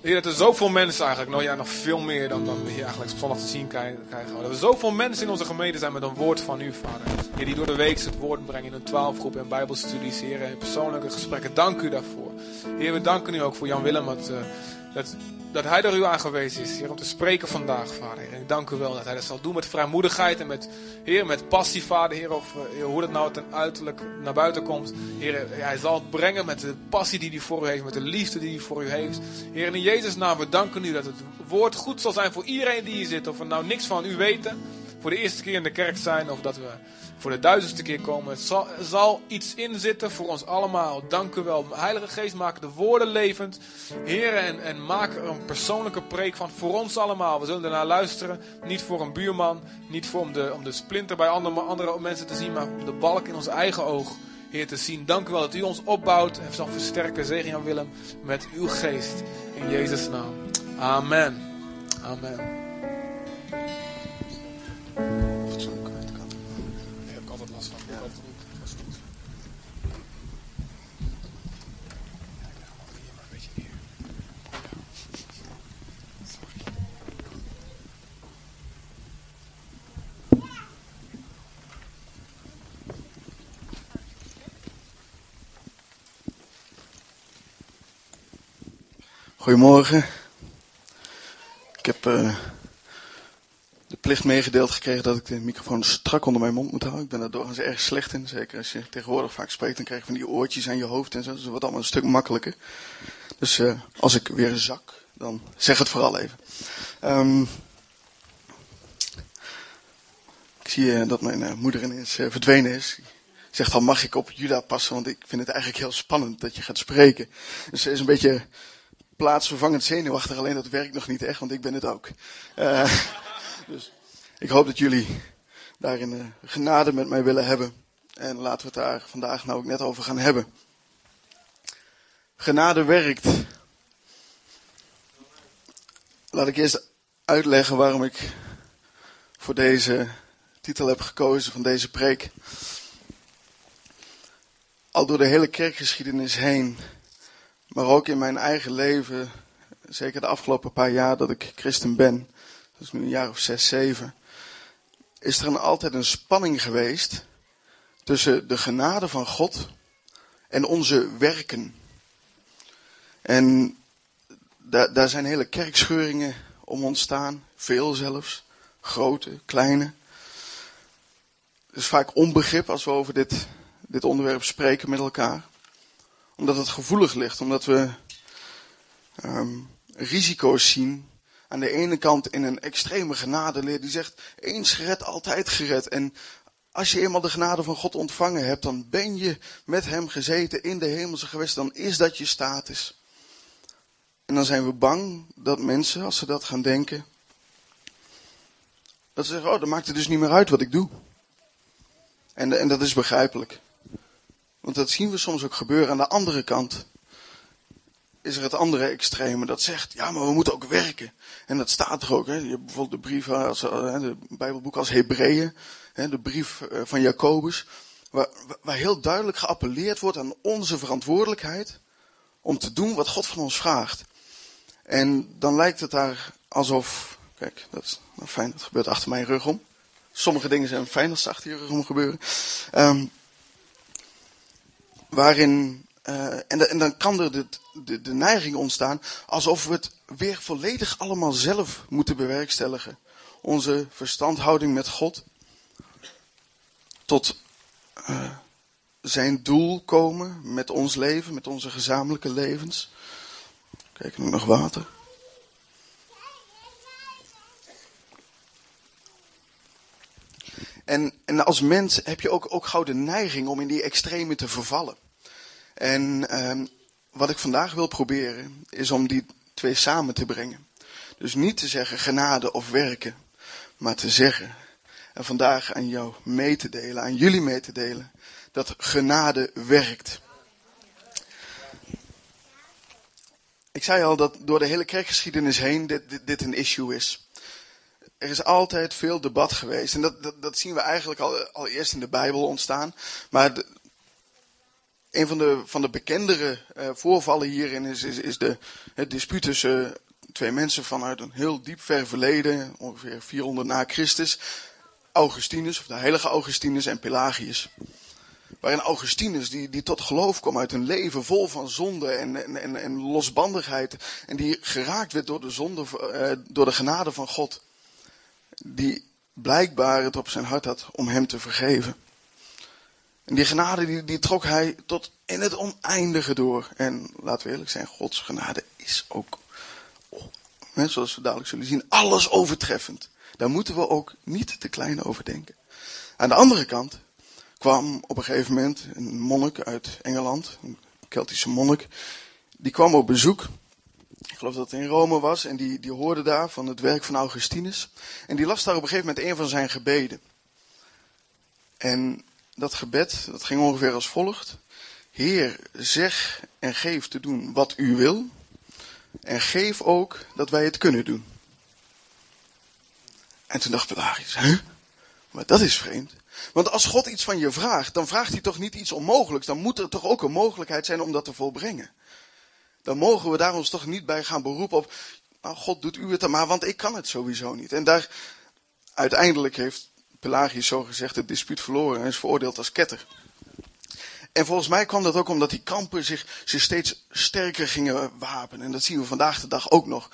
Heer, dat er zoveel mensen eigenlijk, nou ja, nog veel meer dan, dan we hier eigenlijk zondag te zien krijgen. Dat er zoveel mensen in onze gemeente zijn met een woord van u, Vader. Heer, die door de week het woord brengen in een twaalfgroep en bijbelstudies, Heer, en persoonlijke gesprekken. Dank u daarvoor. Heer, we danken u ook voor Jan Willem, uh, dat dat hij door u aangewezen is, Heer, om te spreken vandaag, Vader. En ik dank u wel dat hij dat zal doen met vrijmoedigheid en met, Heer, met passie, Vader, Heer, of heer, hoe dat nou ten uiterlijk naar buiten komt. Heer, hij zal het brengen met de passie die hij voor u heeft, met de liefde die hij voor u heeft. Heer, in Jezus' naam, we danken u dat het woord goed zal zijn voor iedereen die hier zit, of we nou niks van u weten, voor de eerste keer in de kerk zijn, of dat we voor de duizendste keer komen. Het zal, zal iets inzitten voor ons allemaal. Dank u wel. Heilige Geest, maak de woorden levend. Heren, en, en maak er een persoonlijke preek van voor ons allemaal. We zullen ernaar luisteren. Niet voor een buurman. Niet voor om de, om de splinter bij andere, andere mensen te zien. Maar om de balk in ons eigen oog. Heer, te zien. Dank u wel dat u ons opbouwt en zal versterken. Zegen Jan Willem met uw geest. In Jezus' naam. Amen. Amen. Goedemorgen. Ik heb uh, de plicht meegedeeld gekregen dat ik de microfoon strak onder mijn mond moet houden. Ik ben daar doorgaans erg slecht in. Zeker als je tegenwoordig vaak spreekt, dan krijg je van die oortjes aan je hoofd en zo. Dus dat wordt allemaal een stuk makkelijker. Dus uh, als ik weer zak, dan zeg het vooral even. Um, ik zie uh, dat mijn moeder ineens verdwenen is zegt al, mag ik op Juda passen? Want ik vind het eigenlijk heel spannend dat je gaat spreken. Dus ze is een beetje plaatsvervangend zenuwachtig, alleen dat werkt nog niet echt, want ik ben het ook. Uh, dus ik hoop dat jullie daarin uh, genade met mij willen hebben. En laten we het daar vandaag nou ook net over gaan hebben. Genade werkt. Laat ik eerst uitleggen waarom ik voor deze titel heb gekozen van deze preek. Al door de hele kerkgeschiedenis heen maar ook in mijn eigen leven, zeker de afgelopen paar jaar dat ik christen ben, dat is nu een jaar of zes, zeven, is er een, altijd een spanning geweest tussen de genade van God en onze werken. En daar, daar zijn hele kerkscheuringen om ontstaan, veel zelfs, grote, kleine. Er is vaak onbegrip als we over dit, dit onderwerp spreken met elkaar omdat het gevoelig ligt, omdat we um, risico's zien. Aan de ene kant in een extreme genadeleer die zegt, eens gered, altijd gered. En als je eenmaal de genade van God ontvangen hebt, dan ben je met hem gezeten in de hemelse gewesten. Dan is dat je status. En dan zijn we bang dat mensen, als ze dat gaan denken, dat ze zeggen, oh, dan maakt het dus niet meer uit wat ik doe. En, en dat is begrijpelijk. Want dat zien we soms ook gebeuren. Aan de andere kant is er het andere extreme dat zegt, ja, maar we moeten ook werken. En dat staat er ook. Hè. Je hebt bijvoorbeeld de brief als, eh, de Bijbelboek als Hebreeën, de brief eh, van Jacobus, waar, waar heel duidelijk geappelleerd wordt aan onze verantwoordelijkheid om te doen wat God van ons vraagt. En dan lijkt het daar alsof, kijk, dat is nou fijn, dat gebeurt achter mijn rug om. Sommige dingen zijn fijn als ze achter je rug om gebeuren. Um, waarin, uh, en, dan kan er de, de, de, neiging ontstaan alsof we het weer volledig allemaal zelf moeten bewerkstelligen. Onze verstandhouding met God tot uh, zijn doel komen met ons leven, met onze gezamenlijke levens. Kijk, nu nog water. En, en als mens heb je ook, ook gauw de neiging om in die extreme te vervallen. En um, wat ik vandaag wil proberen, is om die twee samen te brengen. Dus niet te zeggen genade of werken, maar te zeggen, en vandaag aan jou mee te delen, aan jullie mee te delen, dat genade werkt. Ik zei al dat door de hele kerkgeschiedenis heen dit, dit een issue is er is altijd veel debat geweest. En dat, dat, zien we eigenlijk al, al eerst in de Bijbel ontstaan. Maar een van de, van de bekendere uh, voorvallen hierin is, is, is de, het dispuut tussen twee mensen vanuit een heel diep ver verleden, ongeveer 400 na Christus. Augustinus, of de heilige Augustinus en Pelagius. Waarin Augustinus, die, die tot geloof kwam uit een leven vol van zonde en, en, en, losbandigheid. En die geraakt werd door de, zonde, uh, door de genade van God. Die blijkbaar het op zijn hart had om hem te vergeven. En die genade die, die trok hij tot in het oneindige door. En laten we eerlijk zijn, Gods genade is ook, zoals we dadelijk zullen zien, alles overtreffend. Daar moeten we ook niet te klein over denken. Aan de andere kant kwam op een gegeven moment een monnik uit Engeland, een Keltische monnik, die kwam op bezoek. Ik geloof dat het in Rome was en die, die hoorde daar van het werk van Augustinus. En die las daar op een gegeven moment een van zijn gebeden. En dat gebed, dat ging ongeveer als volgt. Heer, zeg en geef te doen wat u wil. En geef ook dat wij het kunnen doen. En toen dacht Pelagis, huh? Maar dat is vreemd. Want als God iets van je vraagt, dan vraagt hij toch niet iets onmogelijks. Dan moet er toch ook een mogelijkheid zijn om dat te volbrengen. Dan mogen we daar ons toch niet bij gaan beroepen op, nou God doet u het dan maar, want ik kan het sowieso niet. En daar, uiteindelijk heeft Pelagius zo gezegd het dispuut verloren en is veroordeeld als ketter. En volgens mij kwam dat ook omdat die kampen zich, zich steeds sterker gingen wapenen. En dat zien we vandaag de dag ook nog.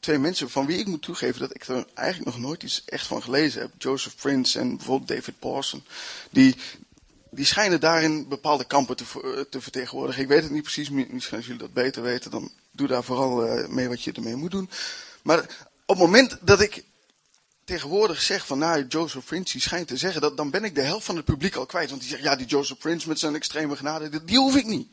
Twee mensen van wie ik moet toegeven dat ik er eigenlijk nog nooit iets echt van gelezen heb. Joseph Prince en bijvoorbeeld David Pawson. Die, die schijnen daarin bepaalde kampen te, eh, te vertegenwoordigen. Ik weet het niet precies, misschien als jullie dat beter weten, dan doe daar vooral eh, mee wat je ermee moet doen. Maar op het moment dat ik tegenwoordig zeg van nou, Joseph Prince die schijnt te zeggen, dat, dan ben ik de helft van het publiek al kwijt. Want die zegt, ja, die Joseph Prince met zijn extreme genade, die, hoef ik niet.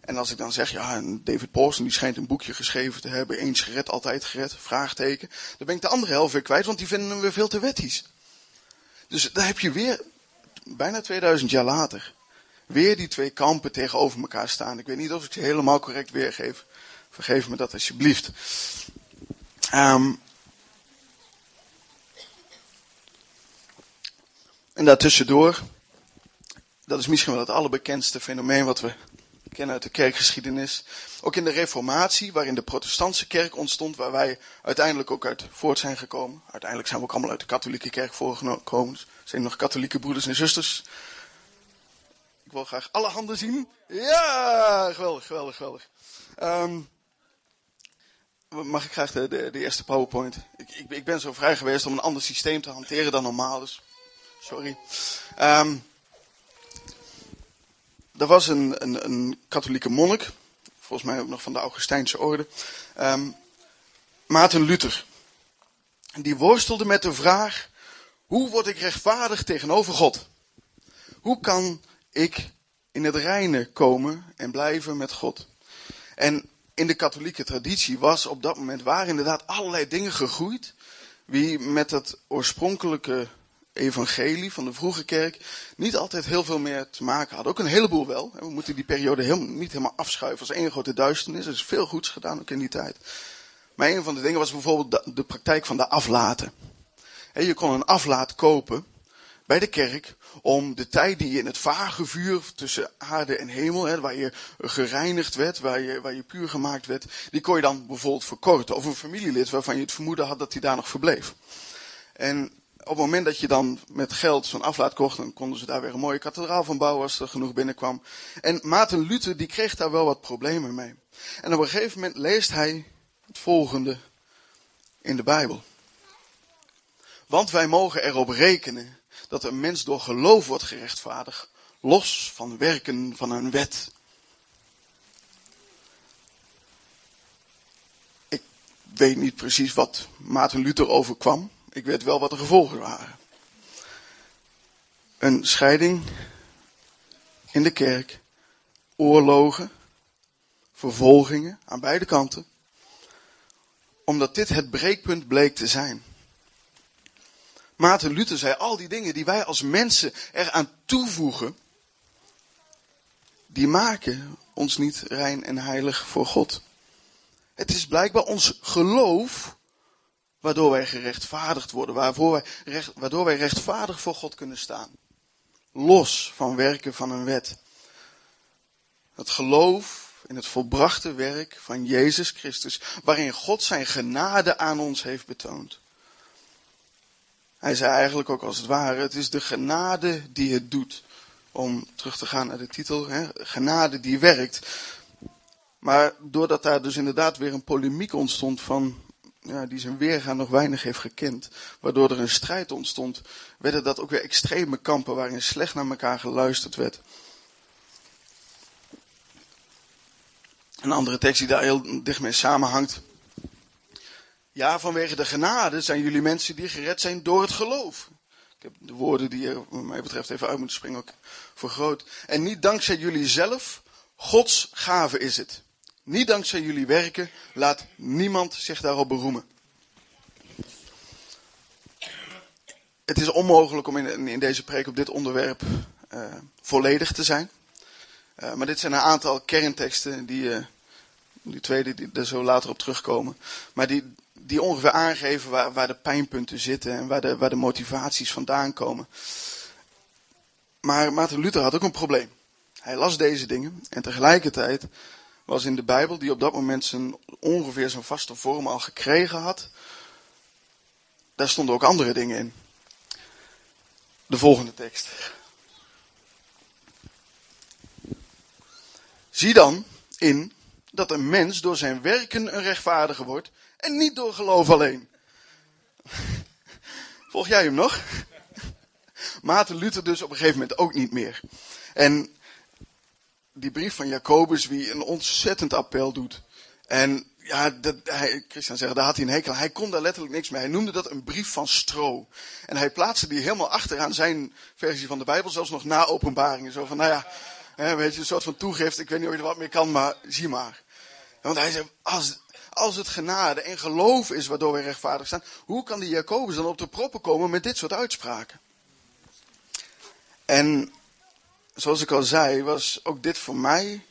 En als ik dan zeg, ja, David Paulson die schijnt een boekje geschreven te hebben, eens gered, altijd gered, vraagteken. Dan ben ik de andere helft weer kwijt, want die vinden hem weer veel te wettisch. Dus daar heb je weer, bijna 2000 jaar later, weer die twee kampen tegenover elkaar staan. Ik weet niet of ik ze helemaal correct weergeef. Vergeef me dat alsjeblieft. Um, En daartussendoor, dat is misschien wel het allerbekendste fenomeen wat we kennen uit de kerkgeschiedenis. Ook in de Reformatie, waarin de protestantse kerk ontstond, waar wij uiteindelijk ook uit voort zijn gekomen. Uiteindelijk zijn we ook allemaal uit de katholieke kerk voorgekomen. Er zijn nog katholieke broeders en zusters. Ik wil graag alle handen zien. Ja, geweldig, geweldig, geweldig. Um, mag ik graag de, de, eerste PowerPoint? Ik, ik, ik, ben zo vrij geweest om een ander systeem te hanteren dan normaal. Dus Sorry. Um, er was een, een, een, katholieke monnik, volgens mij ook nog van de Augustijnse orde, um, Maarten Luther. Die worstelde met de vraag, hoe word ik rechtvaardig tegenover God? Hoe kan ik in het reine komen en blijven met God? En in de katholieke traditie was op dat moment waren inderdaad allerlei dingen gegroeid. Wie met het oorspronkelijke evangelie van de vroege kerk niet altijd heel veel meer te maken hadden. Ook een heleboel wel. We moeten die periode niet helemaal afschuiven als één grote duisternis. Er is veel goeds gedaan ook in die tijd. Maar een van de dingen was bijvoorbeeld de, de praktijk van de aflaten. Je kon een aflaat kopen bij de kerk om de tijd die je in het vage vuur tussen aarde en hemel, waar je gereinigd werd, waar je, waar je puur gemaakt werd, die kon je dan bijvoorbeeld verkorten. Of een familielid waarvan je het vermoeden had dat hij daar nog verbleef. En op het moment dat je dan met geld zo'n aflaat kocht, dan konden ze daar weer een mooie kathedraal van bouwen als er genoeg binnenkwam. En Maarten Luther die kreeg daar wel wat problemen mee. En op een gegeven moment leest hij het volgende in de Bijbel. Want wij mogen erop rekenen dat een mens door geloof wordt gerechtvaardigd, los van werken van een wet. Ik weet niet precies wat Maarten Luther overkwam. Ik weet wel wat de gevolgen waren. Een scheiding in de kerk, oorlogen, vervolgingen aan beide kanten. Omdat dit het breekpunt bleek te zijn. Maarten Luther zei, al die dingen die wij als mensen eraan toevoegen, die maken ons niet rein en heilig voor God. Het is blijkbaar ons geloof Waardoor wij gerechtvaardigd worden. Waarvoor wij recht, waardoor wij rechtvaardig voor God kunnen staan. Los van werken van een wet. Het geloof in het volbrachte werk van Jezus Christus, waarin God zijn genade aan ons heeft betoond. Hij zei eigenlijk ook als het ware, het is de genade die het doet. Om terug te gaan naar de titel, hè, genade die werkt. Maar doordat daar dus inderdaad weer een polemiek ontstond van, ja, die zijn weergaan nog weinig heeft gekend, waardoor er een strijd ontstond, werden dat ook weer extreme kampen waarin slecht naar elkaar geluisterd werd. Een andere tekst die daar heel dicht mee samenhangt. Ja, vanwege de genade zijn jullie mensen die gered zijn door het geloof. Ik heb de woorden die er, wat mij betreft, even uit moeten springen ook vergroot. En niet dankzij jullie zelf, Gods gave is het. Niet dankzij jullie werken, laat niemand zich daarop beroemen. Het is onmogelijk om in, in deze preek op dit onderwerp uh, volledig te zijn. Uh, maar dit zijn een aantal kernteksten die, uh, die tweede, die er zo later op terugkomen. Maar die, die ongeveer aangeven waar, waar de pijnpunten zitten en waar de, waar de motivaties vandaan komen. Maar Maarten Luther had ook een probleem. Hij las deze dingen en tegelijkertijd was in de Bijbel, die op dat moment zijn, ongeveer zijn vaste vorm al gekregen had, daar stonden ook andere dingen in. De volgende tekst. Zie dan in dat een mens door zijn werken een rechtvaardige wordt en niet door geloof alleen. Volg jij hem nog? Maarten Luther dus op een gegeven moment ook niet meer. En die brief van Jacobus, wie een ontzettend appel doet. En ja, dat, hij, Christian zegt, daar had hij een hekel Hij kon daar letterlijk niks mee. Hij noemde dat een brief van stro. En hij plaatste die helemaal achteraan zijn versie van de Bijbel, zelfs nog na openbaringen. Zo van, nou ja, weet je, een soort van toegift. Ik weet niet of je er wat meer kan, maar zie maar. Want hij zei, als, als het genade en geloof is waardoor wij rechtvaardig staan, hoe kan die Jacobus dan op de proppen komen met dit soort uitspraken? En zoals ik al zei, was ook dit voor mij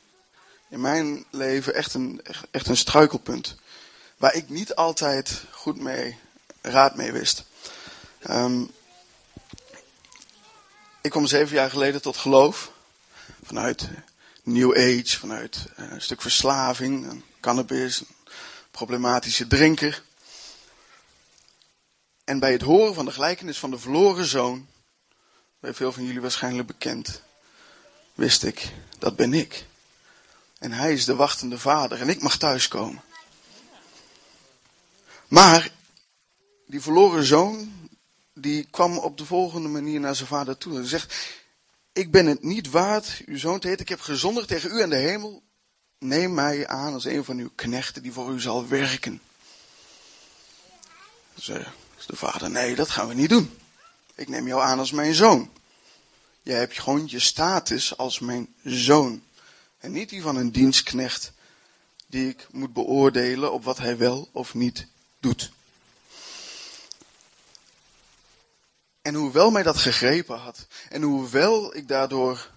in mijn leven echt een, echt een struikelpunt. Waar ik niet altijd goed mee, raad mee wist. Um, ik kwam zeven jaar geleden tot geloof. Vanuit New Age, vanuit eh, een stuk verslaving, cannabis, problematische drinker. En bij het horen van de gelijkenis van de verloren zoon, bij veel van jullie waarschijnlijk bekend, wist ik, dat ben ik. En hij is de wachtende vader en ik mag thuiskomen. Maar die verloren zoon, die kwam op de volgende manier naar zijn vader toe. Hij zegt, ik ben het niet waard uw zoon te heten. Ik heb gezondigd tegen u en de hemel. Neem mij aan als een van uw knechten die voor u zal werken. Zei de vader, nee, dat gaan we niet doen. Ik neem jou aan als mijn zoon. Je hebt gewoon je status als mijn zoon. En niet die van een dienstknecht die ik moet beoordelen op wat hij wel of niet doet. En hoewel mij dat gegrepen had, en hoewel ik daardoor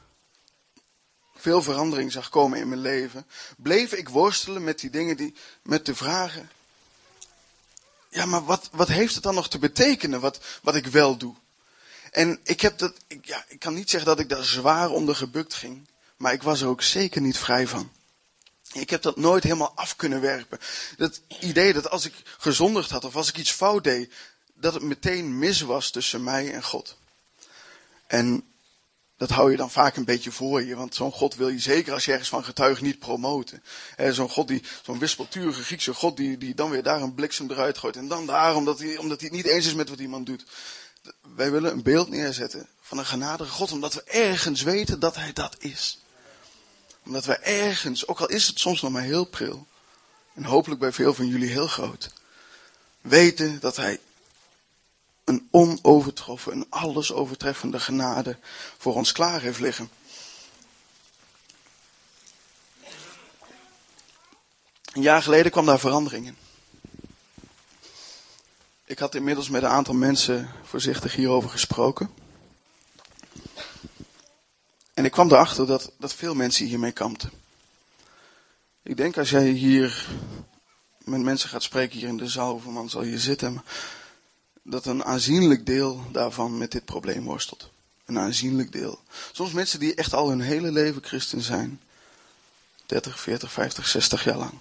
veel verandering zag komen in mijn leven, bleef ik worstelen met die dingen, die, met de vragen. Ja, maar wat, wat heeft het dan nog te betekenen, wat, wat ik wel doe? En ik heb dat, ik, ja, ik kan niet zeggen dat ik daar zwaar onder gebukt ging, maar ik was er ook zeker niet vrij van. Ik heb dat nooit helemaal af kunnen werpen. Dat idee dat als ik gezondigd had of als ik iets fout deed, dat het meteen mis was tussen mij en God. En dat hou je dan vaak een beetje voor je, want zo'n God wil je zeker als je ergens van getuigt niet promoten. Zo'n God die, zo'n wispelturige Griekse God die, die dan weer daar een bliksem eruit gooit en dan daar omdat hij, omdat hij het niet eens is met wat iemand doet. Wij willen een beeld neerzetten van een genadige God, omdat we ergens weten dat hij dat is. Omdat we ergens, ook al is het soms nog maar heel pril, en hopelijk bij veel van jullie heel groot, weten dat hij een onovertroffen, een alles overtreffende genade voor ons klaar heeft liggen. Een jaar geleden kwam daar verandering in. Ik had inmiddels met een aantal mensen voorzichtig hierover gesproken. En ik kwam erachter dat, dat veel mensen hiermee kampten. Ik denk als jij hier met mensen gaat spreken hier in de zaal, hoeveel man zal hier zitten, dat een aanzienlijk deel daarvan met dit probleem worstelt. Een aanzienlijk deel. Soms mensen die echt al hun hele leven christen zijn, 30, 40, 50, 60 jaar lang.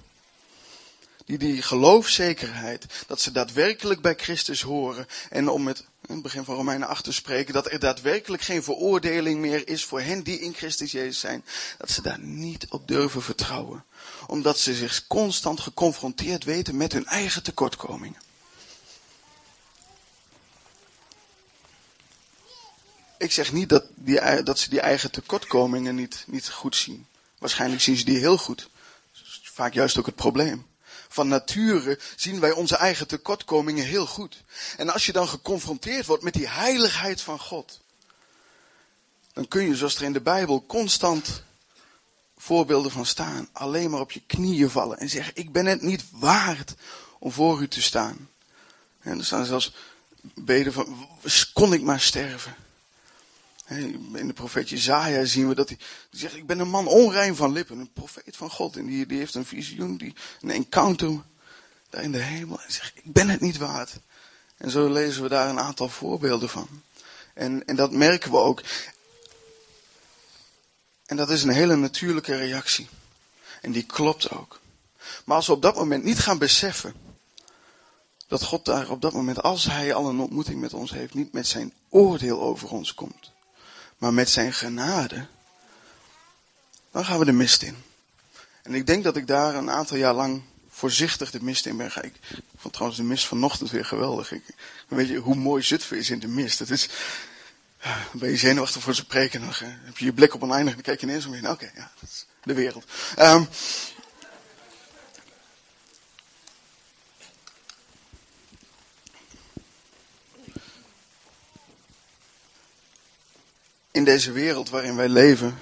Die die geloofzekerheid, dat ze daadwerkelijk bij Christus horen. En om met in het begin van Romeinen 8 te spreken, dat er daadwerkelijk geen veroordeling meer is voor hen die in Christus Jezus zijn. Dat ze daar niet op durven vertrouwen. Omdat ze zich constant geconfronteerd weten met hun eigen tekortkomingen. Ik zeg niet dat, die, dat ze die eigen tekortkomingen niet, niet goed zien. Waarschijnlijk zien ze die heel goed. Vaak juist ook het probleem. Van nature zien wij onze eigen tekortkomingen heel goed. En als je dan geconfronteerd wordt met die heiligheid van God, dan kun je, zoals er in de Bijbel constant voorbeelden van staan, alleen maar op je knieën vallen en zeggen: Ik ben het niet waard om voor u te staan. En er staan zelfs beden van: Kon ik maar sterven. In de profeet Jezaja zien we dat hij zegt, ik ben een man onrein van lippen, een profeet van God. En die, die heeft een visioen, die, een encounter daar in de hemel. En zegt, ik ben het niet waard. En zo lezen we daar een aantal voorbeelden van. En, en dat merken we ook. En dat is een hele natuurlijke reactie. En die klopt ook. Maar als we op dat moment niet gaan beseffen dat God daar op dat moment, als Hij al een ontmoeting met ons heeft, niet met zijn oordeel over ons komt maar met zijn genade, dan gaan we de mist in. En ik denk dat ik daar een aantal jaar lang voorzichtig de mist in ben gegaan. Ik vond trouwens de mist vanochtend weer geweldig. Ik, weet je hoe mooi Zutphen is in de mist. Het is, dan ben je zenuwachtig voor ze preken. Dan heb je je blik op oneindig en dan kijk je ineens omheen. Oké, ja, dat is de wereld. Um, In deze wereld waarin wij leven,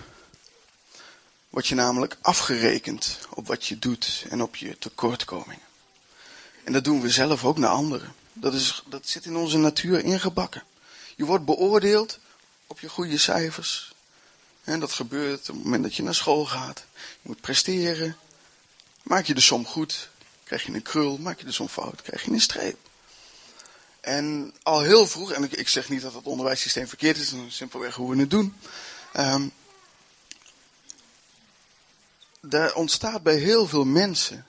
word je namelijk afgerekend op wat je doet en op je tekortkomingen. En dat doen we zelf ook naar anderen. Dat, is, dat zit in onze natuur ingebakken. Je wordt beoordeeld op je goede cijfers. En dat gebeurt op het moment dat je naar school gaat. Je moet presteren. Maak je de som goed, krijg je een krul. Maak je de som fout, krijg je een streep. En al heel vroeg, en ik, ik zeg niet dat het onderwijssysteem verkeerd is, is simpelweg hoe we het doen. Um, daar ontstaat bij heel veel mensen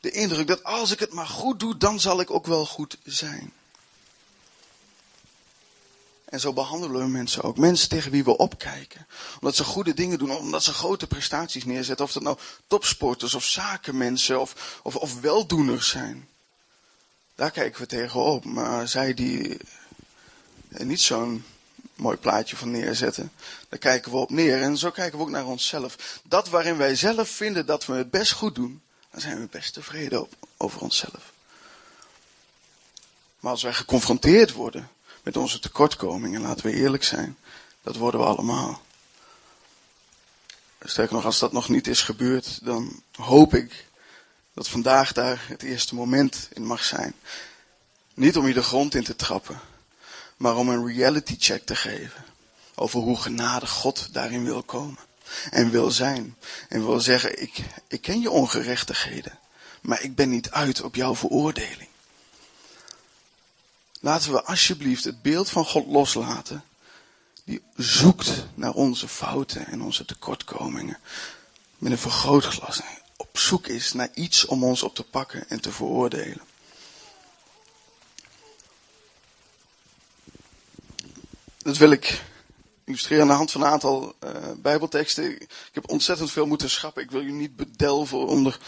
de indruk dat als ik het maar goed doe, dan zal ik ook wel goed zijn. En zo behandelen we mensen ook. Mensen tegen wie we opkijken. Omdat ze goede dingen doen, omdat ze grote prestaties neerzetten. Of dat nou topsporters of zakenmensen of, of, of weldoeners zijn. Daar kijken we tegenop. Maar zij die niet zo'n mooi plaatje van neerzetten, daar kijken we op neer. En zo kijken we ook naar onszelf. Dat waarin wij zelf vinden dat we het best goed doen, dan zijn we best tevreden over onszelf. Maar als wij geconfronteerd worden met onze tekortkomingen, laten we eerlijk zijn, dat worden we allemaal. Sterker nog, als dat nog niet is gebeurd, dan hoop ik dat vandaag daar het eerste moment in mag zijn. Niet om je de grond in te trappen, maar om een reality check te geven. Over hoe genadig God daarin wil komen. En wil zijn. En wil zeggen, ik, ik ken je ongerechtigheden. Maar ik ben niet uit op jouw veroordeling. Laten we alsjeblieft het beeld van God loslaten. Die zoekt naar onze fouten en onze tekortkomingen. Met een vergrootglas op zoek is naar iets om ons op te pakken en te veroordelen. Dat wil ik illustreren aan de hand van een aantal uh, Bijbelteksten. Ik heb ontzettend veel moeten schrappen. Ik wil u niet bedelven onder,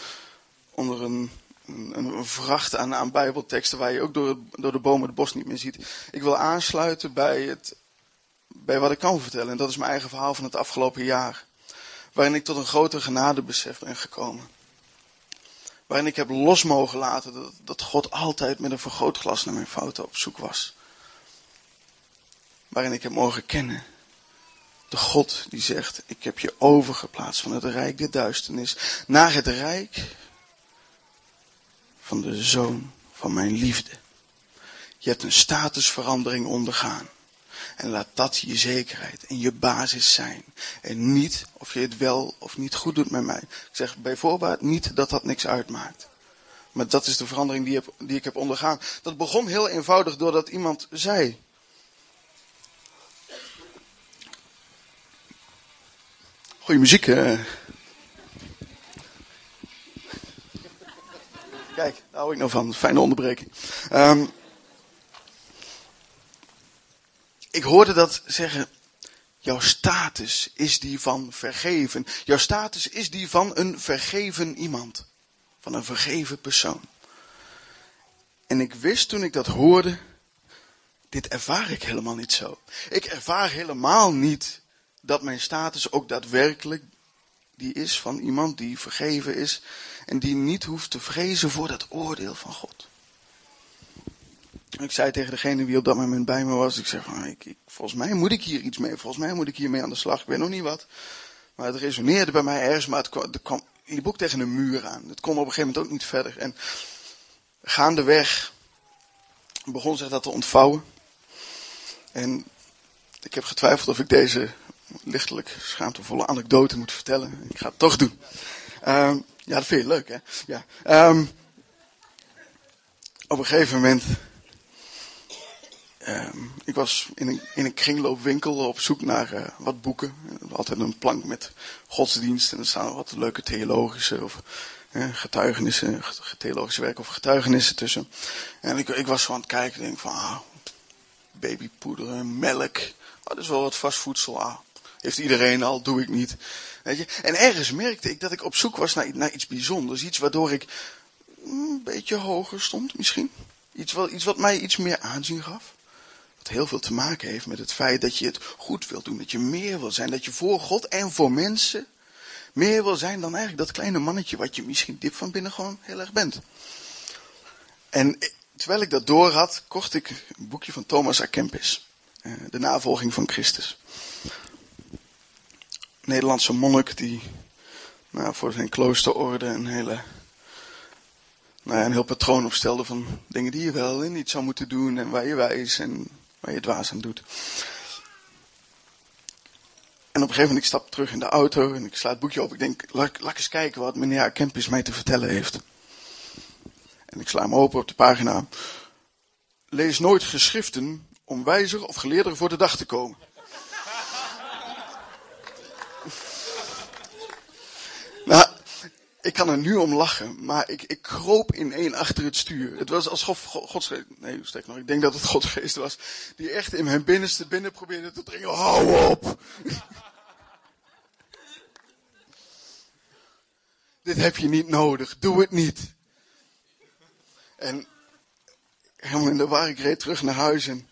onder een, een, een vracht aan, aan Bijbelteksten waar je ook door, door de bomen het bos niet meer ziet. Ik wil aansluiten bij, het, bij wat ik kan vertellen. En dat is mijn eigen verhaal van het afgelopen jaar waarin ik tot een groter genadebesef ben gekomen. Waarin ik heb los mogen laten dat, dat God altijd met een vergrootglas naar mijn fouten op zoek was. Waarin ik heb mogen kennen. De God die zegt, ik heb je overgeplaatst van het rijk der duisternis naar het rijk van de zoon van mijn liefde. Je hebt een statusverandering ondergaan. En laat dat je zekerheid en je basis zijn. En niet of je het wel of niet goed doet met mij. Ik zeg bij voorbaat niet dat dat niks uitmaakt. Maar dat is de verandering die, die ik heb ondergaan. Dat begon heel eenvoudig doordat iemand zei. Goeie muziek, hè? Kijk, daar hou ik nou van. Fijne onderbreking. Um, ik hoorde dat zeggen. Jouw status is die van vergeven. Jouw status is die van een vergeven iemand. Van een vergeven persoon. En ik wist toen ik dat hoorde, dit ervaar ik helemaal niet zo. Ik ervaar helemaal niet dat mijn status ook daadwerkelijk die is van iemand die vergeven is en die niet hoeft te vrezen voor dat oordeel van God. Ik zei tegen degene die op dat moment bij me was, ik zeg van, ik, volgens mij moet ik hier iets mee, volgens mij moet ik hiermee aan de slag, ik weet nog niet wat. Maar het resoneerde bij mij ergens, maar het kwam, het ook tegen een muur aan. Het kon op een gegeven moment ook niet verder. En gaandeweg begon zich dat te ontvouwen. En ik heb getwijfeld of ik deze lichtelijk schaamtevolle anekdote moet vertellen. Ik ga het toch doen. Um, ja, dat vind je leuk, hè? Ja. Um, op een gegeven moment. Um, ik was in een, in een kringloopwinkel op zoek naar uh, wat boeken. Altijd een plank met godsdienst. En er staan wat leuke theologische of getuigenissen, theologische werken of getuigenissen tussen. En ik, ik was zo aan het kijken en denk van, ah, babypoeder, melk. Oh, dat is wel wat vast voedsel. Ah, heeft iedereen al, doe ik niet. Weet je? En ergens merkte ik dat ik op zoek was naar, naar iets bijzonders. Iets waardoor ik een beetje hoger stond misschien. Iets iets wat mij iets meer aanzien gaf. Heel veel te maken heeft met het feit dat je het goed wilt doen. Dat je meer wil zijn. Dat je voor God en voor mensen meer wil zijn dan eigenlijk dat kleine mannetje wat je misschien diep van binnen gewoon heel erg bent. En terwijl ik dat door had, kocht ik een boekje van Thomas A. Kempis. Eh, de navolging van Christus. Nederlandse monnik die nou, voor zijn kloosterorde een hele nou ja, een heel patroon opstelde van dingen die je wel en niet zou moeten doen en waar je wijs en waar je dwaas aan doet. En op een gegeven moment, ik stap terug in de auto en ik sla het boekje op. Ik denk, laat, laat eens kijken wat meneer Kempis mij te vertellen heeft. En ik sla hem open op de pagina. Lees nooit geschriften om wijzer of geleerder voor de dag te komen. nou, ik kan er nu om lachen, maar ik, ik kroop in één achter het stuur. Het was alsof Godsgeest, nee, steek nog, ik denk dat het Godsgeest was, die echt in mijn binnenste binnen probeerde te dringen. Hou op! Dit heb je niet nodig, doe het niet. En helemaal in de war, ik reed terug naar huis en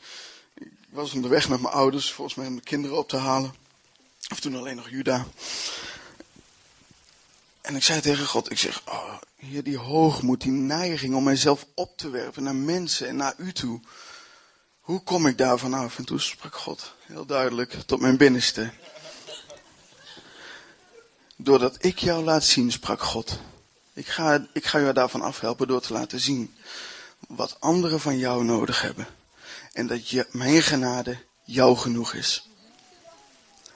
ik was onderweg met mijn ouders, volgens mij om de kinderen op te halen. Of toen alleen nog Juda. En ik zei tegen God, ik zeg, oh, hier die hoogmoed, die neiging om mijzelf op te werpen naar mensen en naar u toe. Hoe kom ik daar vanaf? En toen sprak God heel duidelijk tot mijn binnenste. Doordat ik jou laat zien, sprak God. Ik ga, ik ga jou daarvan afhelpen door te laten zien wat anderen van jou nodig hebben. En dat je, mijn genade jou genoeg is.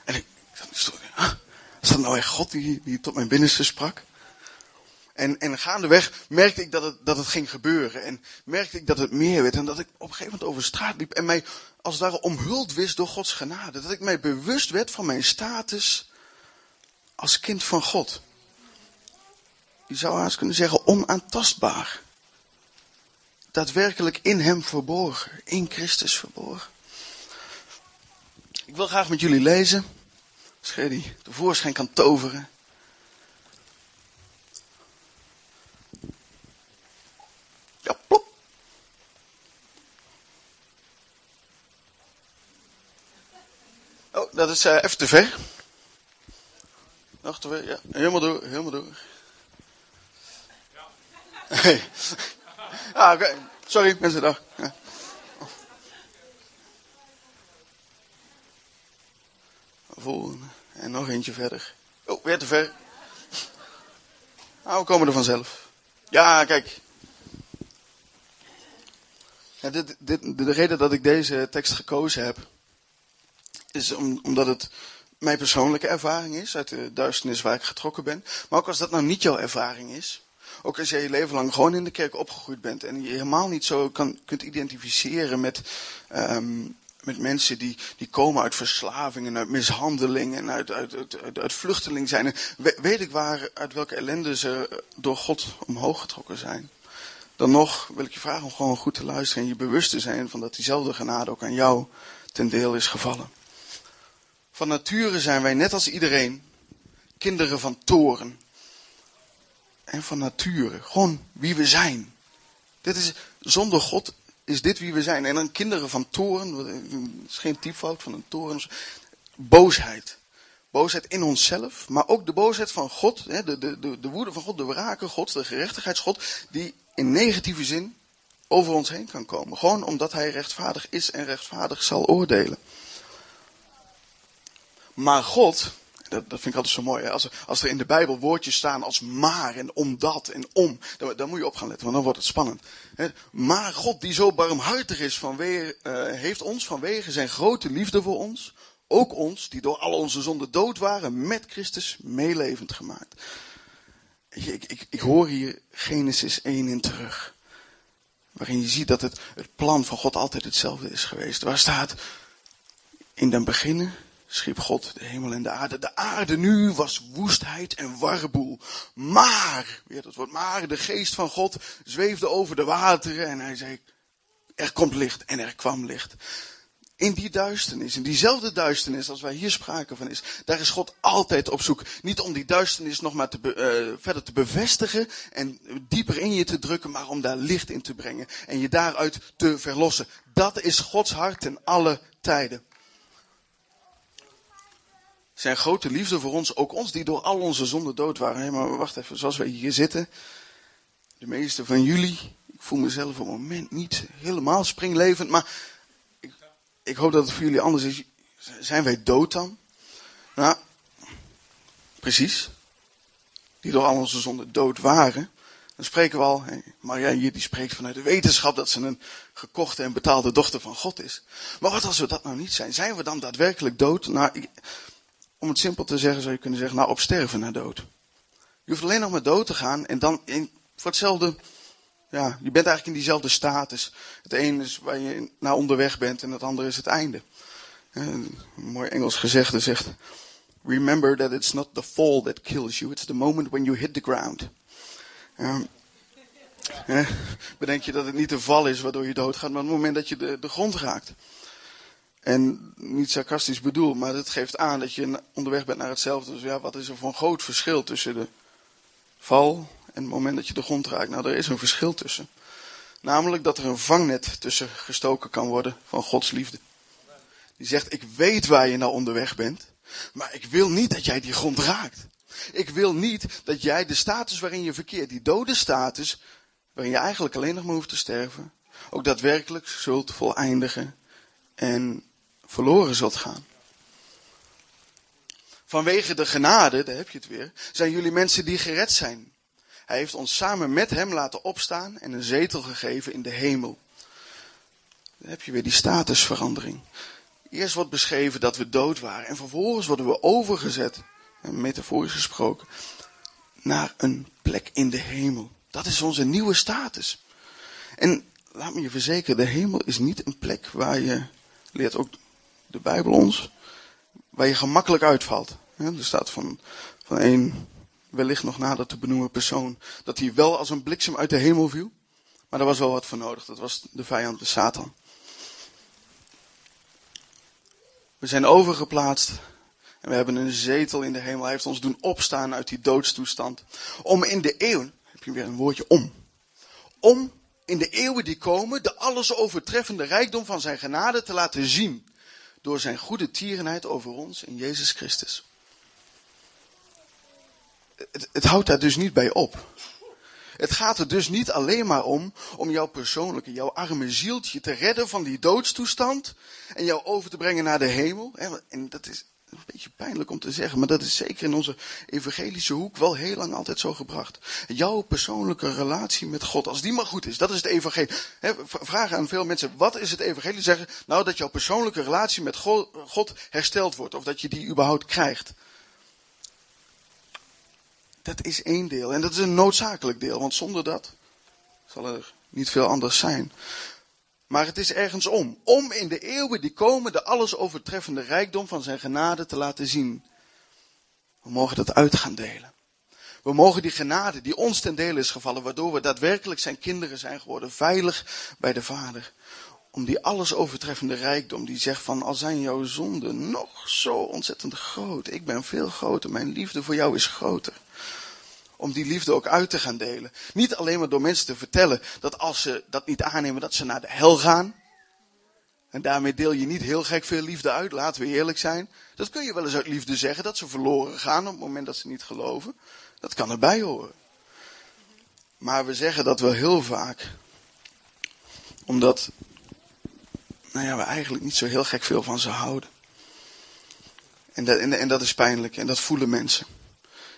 En ik, ik ah, is dat nou echt God die, die tot mijn binnenste sprak? En, en gaandeweg merkte ik dat het, dat het ging gebeuren. En merkte ik dat het meer werd. En dat ik op een gegeven moment over straat liep. En mij als het ware omhuld wist door Gods genade. Dat ik mij bewust werd van mijn status als kind van God. Je zou haast kunnen zeggen onaantastbaar. Daadwerkelijk in hem verborgen. In Christus verborgen. Ik wil graag met jullie lezen. Jij die tevoorschijn kan toveren. Ja, plop. Oh, dat is uh, even te ver. Nog te ver, ja. Helemaal door, helemaal door. Ja. Ah, oké. Okay. Sorry, mensen, dag. Ja. Volgende. Nog eentje verder. Oh, weer te ver. Nou, we komen er vanzelf. Ja, kijk. Dit, dit, de reden dat ik deze tekst gekozen heb, is om, omdat het mijn persoonlijke ervaring is, uit de duisternis waar ik getrokken ben. Maar ook als dat nou niet jouw ervaring is. Ook als jij je leven lang gewoon in de kerk opgegroeid bent en je helemaal niet zo kan, kunt identificeren met, um, met mensen die, die komen uit verslavingen, uit mishandelingen en uit, uit, uit, uit, vluchteling zijn. weet ik waar, uit welke ellende ze door God omhoog getrokken zijn. Dan nog wil ik je vragen om gewoon goed te luisteren en je bewust te zijn van dat diezelfde genade ook aan jou ten deel is gevallen. Van nature zijn wij net als iedereen kinderen van toren. En van nature, gewoon wie we zijn. Dit is, zonder God is dit wie we zijn. En dan kinderen van toren, dat is geen typfout van een toren. Boosheid. Boosheid in onszelf, maar ook de boosheid van God, de, de, de, de woede van God, de wraken God, de gerechtigheidsgod, die in negatieve zin over ons heen kan komen. Gewoon omdat hij rechtvaardig is en rechtvaardig zal oordelen. Maar God, dat, dat vind ik altijd zo mooi, hè? Als, als er in de Bijbel woordjes staan als maar en omdat en om, dan, dan moet je op gaan letten, want dan wordt het spannend. Hè? Maar God die zo barmhartig is, vanwege, uh, heeft ons vanwege zijn grote liefde voor ons, ook ons, die door al onze zonden dood waren, met Christus meelevend gemaakt. Ik, ik, ik hoor hier Genesis 1 in terug. Waarin je ziet dat het, het plan van God altijd hetzelfde is geweest. Waar staat, in den beginnen schiep God de hemel en de aarde. De aarde nu was woestheid en warboel. Maar, weer dat woord maar, de geest van God zweefde over de wateren en hij zei, er komt licht en er kwam licht in die duisternis, in diezelfde duisternis als wij hier spraken van is, daar is God altijd op zoek. Niet om die duisternis nog maar te uh, verder te bevestigen en dieper in je te drukken, maar om daar licht in te brengen en je daaruit te verlossen. Dat is Gods hart in alle tijden. Zijn grote liefde voor ons, ook ons die door al onze zonden dood waren. Hey, maar wacht even, zoals wij hier zitten, de meeste van jullie, ik voel mezelf op het moment niet helemaal springlevend, maar ik hoop dat het voor jullie anders is. Zijn wij dood dan? Nou, precies. Die door al onze zonden dood waren. Dan spreken we al, Maria hier die spreekt vanuit de wetenschap dat ze een gekochte en betaalde dochter van God is. Maar wat als we dat nou niet zijn? Zijn we dan daadwerkelijk dood? Nou, om het simpel te zeggen zou je kunnen zeggen, nou op sterven naar dood. Je hoeft alleen nog maar dood te gaan en dan in, voor hetzelfde ja, je bent eigenlijk in diezelfde status. Het ene is waar je naar onderweg bent en het andere is het einde. Een mooi Engels gezegde zegt: Remember that it's not the fall that kills you, it's the moment when you hit the ground. Um, bedenk je dat het niet de val is waardoor je doodgaat, maar het moment dat je de, de grond raakt. En niet sarcastisch bedoel, maar het geeft aan dat je onderweg bent naar hetzelfde. Dus ja, wat is er voor een groot verschil tussen de val en het moment dat je de grond raakt. Nou, er is een verschil tussen. Namelijk dat er een vangnet tussen gestoken kan worden van Gods liefde. Die zegt, ik weet waar je nou onderweg bent, maar ik wil niet dat jij die grond raakt. Ik wil niet dat jij de status waarin je verkeert, die dode status, waarin je eigenlijk alleen nog maar hoeft te sterven, ook daadwerkelijk zult voleindigen en verloren zult gaan. Vanwege de genade, daar heb je het weer, zijn jullie mensen die gered zijn. Hij heeft ons samen met hem laten opstaan en een zetel gegeven in de hemel. Dan heb je weer die statusverandering. Eerst wordt beschreven dat we dood waren en vervolgens worden we overgezet, metaforisch gesproken, naar een plek in de hemel. Dat is onze nieuwe status. En laat me je verzekeren, de hemel is niet een plek waar je, leert ook de Bijbel ons, waar je gemakkelijk uitvalt. er staat van, van een wellicht nog nader te benoemen persoon, dat hij wel als een bliksem uit de hemel viel. Maar daar was wel wat voor nodig. Dat was de vijand, de Satan. We zijn overgeplaatst en we hebben een zetel in de hemel. Hij heeft ons doen opstaan uit die doodstoestand. Om in de eeuwen, heb je weer een woordje om. Om in de eeuwen die komen de alles overtreffende rijkdom van zijn genade te laten zien. Door zijn goede tierenheid over ons in Jezus Christus het, het houdt daar dus niet bij op. Het gaat er dus niet alleen maar om, om jouw persoonlijke, jouw arme zieltje te redden van die doodstoestand en jou over te brengen naar de hemel. En dat is een beetje pijnlijk om te zeggen, maar dat is zeker in onze evangelische hoek wel heel lang altijd zo gebracht. Jouw persoonlijke relatie met God, als die maar goed is, dat is het evangelie. Vragen aan veel mensen, wat is het evangelie? Zeggen, nou dat jouw persoonlijke relatie met God hersteld wordt, of dat je die überhaupt krijgt. Dat is één deel. En dat is een noodzakelijk deel, want zonder dat zal er niet veel anders zijn. Maar het is ergens om. Om in de eeuwen die komen de alles overtreffende rijkdom van zijn genade te laten zien. We mogen dat uit gaan delen. We mogen die genade die ons ten dele is gevallen, waardoor we daadwerkelijk zijn kinderen zijn geworden, veilig bij de Vader. Om die alles overtreffende rijkdom, die zegt van, al zijn jouw zonden nog zo ontzettend groot, ik ben veel groter, mijn liefde voor jou is groter. Om die liefde ook uit te gaan delen. Niet alleen maar door mensen te vertellen dat als ze dat niet aannemen, dat ze naar de hel gaan. En daarmee deel je niet heel gek veel liefde uit, laten we eerlijk zijn. Dat kun je wel eens uit liefde zeggen, dat ze verloren gaan op het moment dat ze niet geloven. Dat kan erbij horen. Maar we zeggen dat wel heel vaak, omdat nou ja, we eigenlijk niet zo heel gek veel van ze houden. En dat, en, en dat is pijnlijk en dat voelen mensen.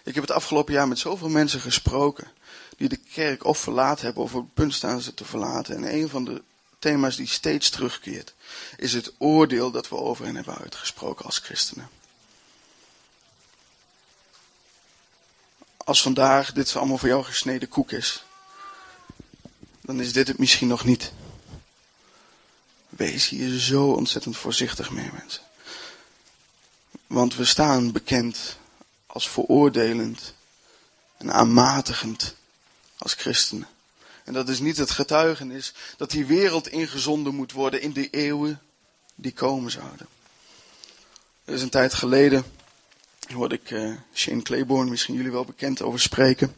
Ik heb het afgelopen jaar met zoveel mensen gesproken die de kerk of verlaten hebben of op het punt staan ze te verlaten. En een van de thema's die steeds terugkeert is het oordeel dat we over hen hebben uitgesproken als christenen. Als vandaag dit allemaal voor jou gesneden koek is, dan is dit het misschien nog niet. Wees hier zo ontzettend voorzichtig mee, mensen. Want we staan bekend als veroordelend en aanmatigend als christenen. En dat is niet het getuigenis dat die wereld ingezonden moet worden in de eeuwen die komen zouden. Er is een tijd geleden, hoorde ik uh, Shane Claiborne, misschien jullie wel bekend, over spreken.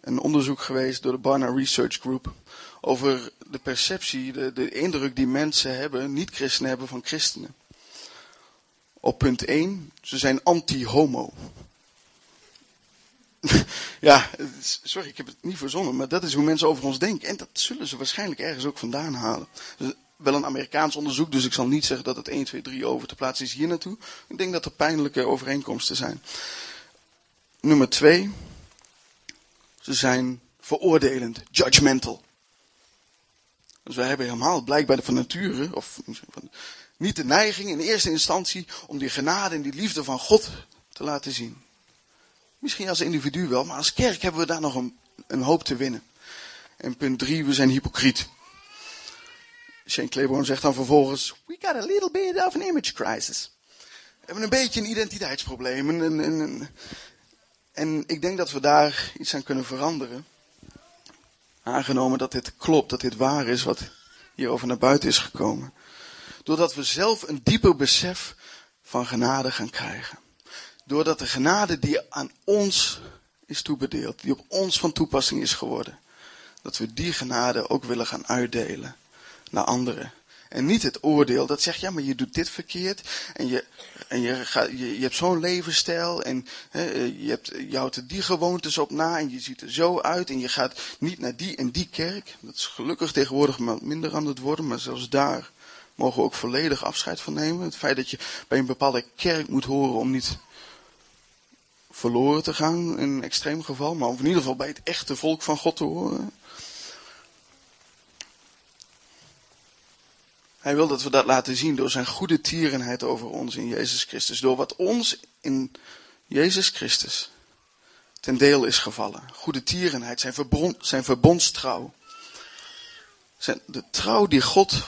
Een onderzoek geweest door de Barna Research Group over de perceptie, de, de indruk die mensen hebben, niet-christenen hebben van christenen. Op punt 1, ze zijn anti-homo. ja, sorry, ik heb het niet verzonnen, maar dat is hoe mensen over ons denken. En dat zullen ze waarschijnlijk ergens ook vandaan halen. Wel een Amerikaans onderzoek, dus ik zal niet zeggen dat het 1, 2, 3 over te plaatsen is hier naartoe. Ik denk dat er pijnlijke overeenkomsten zijn. Nummer 2, ze zijn veroordelend, judgmental. Dus wij hebben helemaal blijkbaar van nature, of niet de neiging in eerste instantie om die genade en die liefde van God te laten zien. Misschien als individu wel, maar als kerk hebben we daar nog een, een hoop te winnen. En punt drie, we zijn hypocriet. Shane Claiborne zegt dan vervolgens, we got a little bit of an image crisis. We hebben een beetje een identiteitsprobleem. En, en, en ik denk dat we daar iets aan kunnen veranderen. Aangenomen dat dit klopt, dat dit waar is wat hierover naar buiten is gekomen. Doordat we zelf een dieper besef van genade gaan krijgen. Doordat de genade die aan ons is toebedeeld, die op ons van toepassing is geworden, dat we die genade ook willen gaan uitdelen naar anderen. En niet het oordeel dat zegt, ja, maar je doet dit verkeerd. En je, en je, gaat, je, je hebt zo'n levensstijl. En hè, je, hebt, je houdt er die gewoontes op na. En je ziet er zo uit. En je gaat niet naar die en die kerk. Dat is gelukkig tegenwoordig minder aan het worden. Maar zelfs daar mogen we ook volledig afscheid van nemen. Het feit dat je bij een bepaalde kerk moet horen om niet verloren te gaan in een extreem geval, maar in ieder geval bij het echte volk van God te horen. Hij wil dat we dat laten zien door zijn goede tierenheid over ons in Jezus Christus. Door wat ons in Jezus Christus ten deel is gevallen. Goede tierenheid, zijn, verbond, zijn verbondstrouw. Zijn, de trouw die God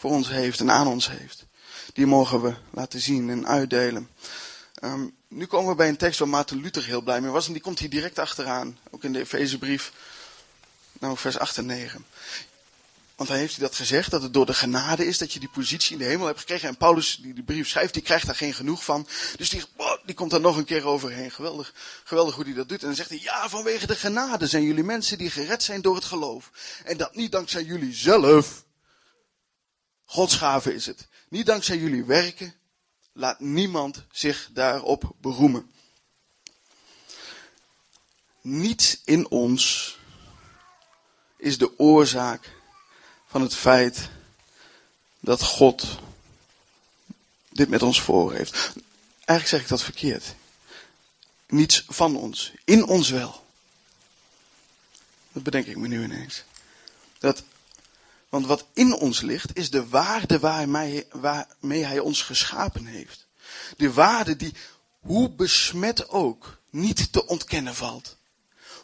voor ons heeft en aan ons heeft. Die mogen we laten zien en uitdelen. Um, nu komen we bij een tekst waar Maarten Luther heel blij mee was. En die komt hier direct achteraan. Ook in de Efezebrief. Nou, vers 8 en 9. Want hij heeft dat gezegd, dat het door de genade is dat je die positie in de hemel hebt gekregen. En Paulus, die de brief schrijft, die krijgt daar geen genoeg van. Dus die, oh, die komt daar nog een keer overheen. Geweldig, geweldig hoe hij dat doet. En dan zegt hij, ja, vanwege de genade zijn jullie mensen die gered zijn door het geloof. En dat niet dankzij jullie zelf. Gods gave is het. Niet dankzij jullie werken, Laat niemand zich daarop beroemen. Niets in ons is de oorzaak van het feit dat God dit met ons voor heeft. Eigenlijk zeg ik dat verkeerd. Niets van ons. In ons wel. Dat bedenk ik me nu ineens. Dat want wat in ons ligt, is de waarde waarmee, hij ons geschapen heeft. De waarde die, hoe besmet ook, niet te ontkennen valt.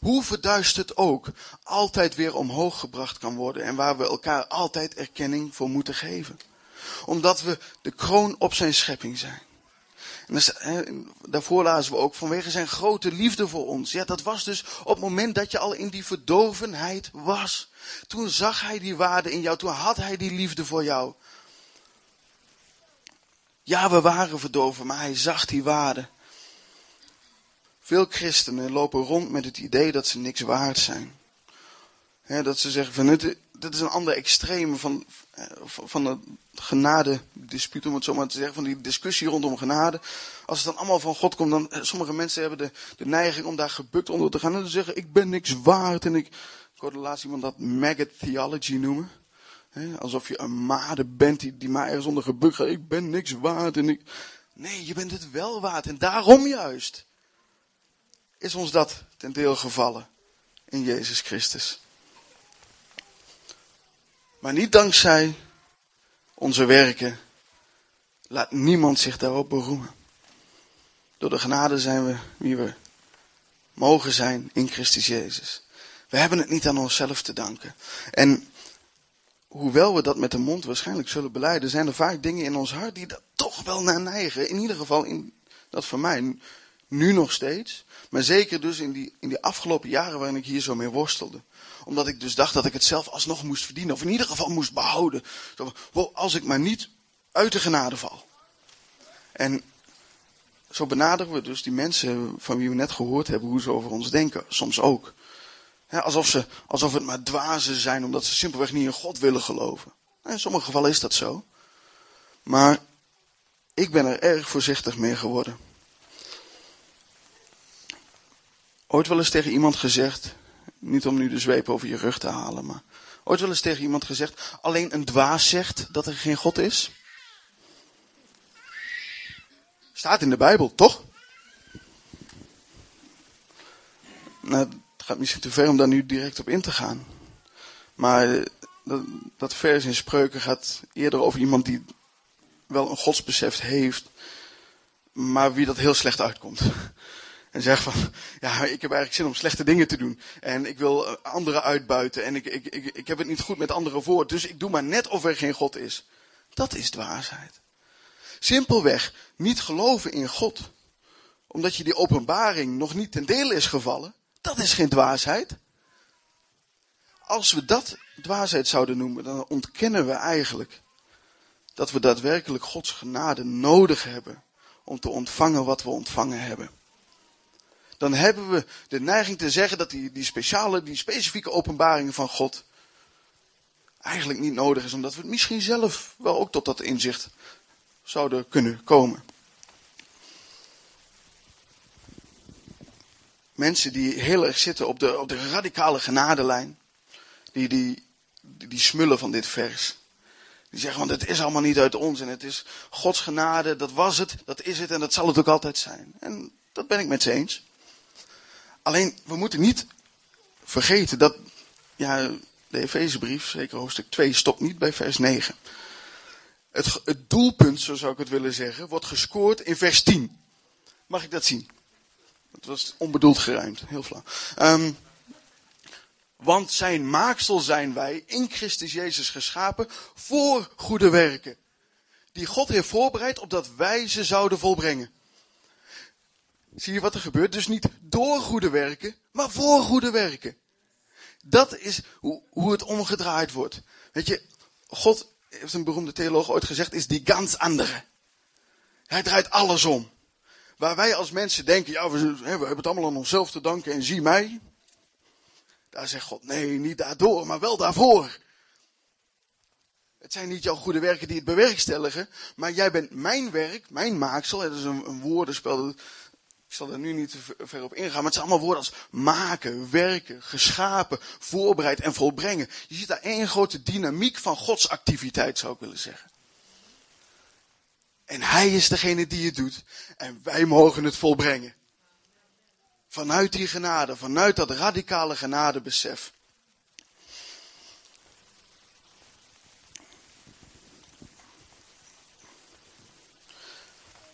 Hoe verduisterd ook, altijd weer omhoog gebracht kan worden en waar we elkaar altijd erkenning voor moeten geven. Omdat we de kroon op zijn schepping zijn. Daarvoor lazen we ook vanwege zijn grote liefde voor ons. Ja, dat was dus op het moment dat je al in die verdorvenheid was. Toen zag hij die waarde in jou, toen had hij die liefde voor jou. Ja, we waren verdorven, maar hij zag die waarde. Veel christenen lopen rond met het idee dat ze niks waard zijn. dat ze zeggen van het, dat is een ander extreem van, van de genade dispuut, om het zo maar te zeggen, van die discussie rondom genade. Als het dan allemaal van God komt, dan sommige mensen hebben de, de neiging om daar gebukt onder te gaan en te zeggen, ik ben niks waard. En ik, ik hoorde laatst iemand dat maggot theology noemen. alsof je een made bent die, die maar ergens onder gebukt gaat. Ik ben niks waard. En ik... Nee, je bent het wel waard. En daarom juist is ons dat ten deel gevallen in Jezus Christus. Maar niet dankzij onze werken. Laat niemand zich daarop beroemen. Door de genade zijn we wie we mogen zijn in Christus Jezus. We hebben het niet aan onszelf te danken. En hoewel we dat met de mond waarschijnlijk zullen beleiden, zijn er vaak dingen in ons hart die dat toch wel naar neigen. In ieder geval in dat voor mij nu nog steeds. Maar zeker dus in die, in die afgelopen jaren waarin ik hier zo mee worstelde. Omdat ik dus dacht dat ik het zelf alsnog moest verdienen. Of in ieder geval moest behouden. Zo, als ik maar niet uit de genade val. En zo benaderen we dus die mensen van wie we net gehoord hebben hoe ze over ons denken. Soms ook. alsof, ze, alsof het maar dwazen zijn omdat ze simpelweg niet in God willen geloven. In sommige gevallen is dat zo. Maar ik ben er erg voorzichtig mee geworden. Ooit wel eens tegen iemand gezegd, niet om nu de zweep over je rug te halen, maar ooit wel eens tegen iemand gezegd, alleen een dwaas zegt dat er geen God is? Staat in de Bijbel, toch? Nou, het gaat misschien te ver om daar nu direct op in te gaan. Maar dat, dat vers in spreuken gaat eerder over iemand die wel een godsbesef heeft, maar wie dat heel slecht uitkomt. En zegt van, ja, ik heb eigenlijk zin om slechte dingen te doen. En ik wil eh, anderen uitbuiten. En ik, ik, ik, ik heb het niet goed met anderen voor. Dus ik doe maar net of er geen God is. Dat is dwaasheid. Simpelweg niet geloven in God. Omdat je die openbaring nog niet ten dele is gevallen. Dat is geen dwaasheid. Als we dat dwaasheid zouden noemen, dan ontkennen we eigenlijk dat we daadwerkelijk Gods genade nodig hebben om te ontvangen wat we ontvangen hebben dan hebben we de neiging te zeggen dat die, die speciale, die specifieke openbaring van God eigenlijk niet nodig is, omdat we het misschien zelf wel ook tot dat inzicht zouden kunnen komen. Mensen die heel erg zitten op de, op de radicale genadelijn, die, die, die smullen van dit vers. Die zeggen, want het is allemaal niet uit ons en het is Gods genade, dat was het, dat is het en dat zal het ook altijd zijn. En dat ben ik met ze eens. Alleen, we moeten niet vergeten dat, ja, de Efezebrief, zeker hoofdstuk 2, stopt niet bij vers 9. Het, het doelpunt, zo zou ik het willen zeggen, wordt gescoord in vers 10. Mag ik dat zien? Het was onbedoeld geruimd, heel flauw. Um, want zijn maaksel zijn wij in Christus Jezus geschapen voor goede werken. Die God heeft voorbereid opdat wij ze zouden volbrengen. Zie je wat er gebeurt? Dus niet door goede werken, maar voor goede werken. Dat is hoe, hoe het omgedraaid wordt. Weet je, God, heeft een beroemde theoloog ooit gezegd, is die ganz andere. Hij draait alles om. Waar wij als mensen denken, ja, we, hebben het allemaal aan onszelf te danken en zie mij. Daar zegt God, nee, niet daardoor, maar wel daarvoor. Het zijn niet jouw goede werken die het bewerkstelligen, maar jij bent mijn werk, mijn maaksel. Dat is een, een woordenspel, ik zal er nu niet te ver op ingaan, maar het zijn allemaal woorden als maken, werken, geschapen, voorbereid en volbrengen. Je ziet daar één grote dynamiek van Gods activiteit, zou ik willen zeggen. En Hij is degene die het doet en wij mogen het volbrengen. Vanuit die genade, vanuit dat radicale genadebesef.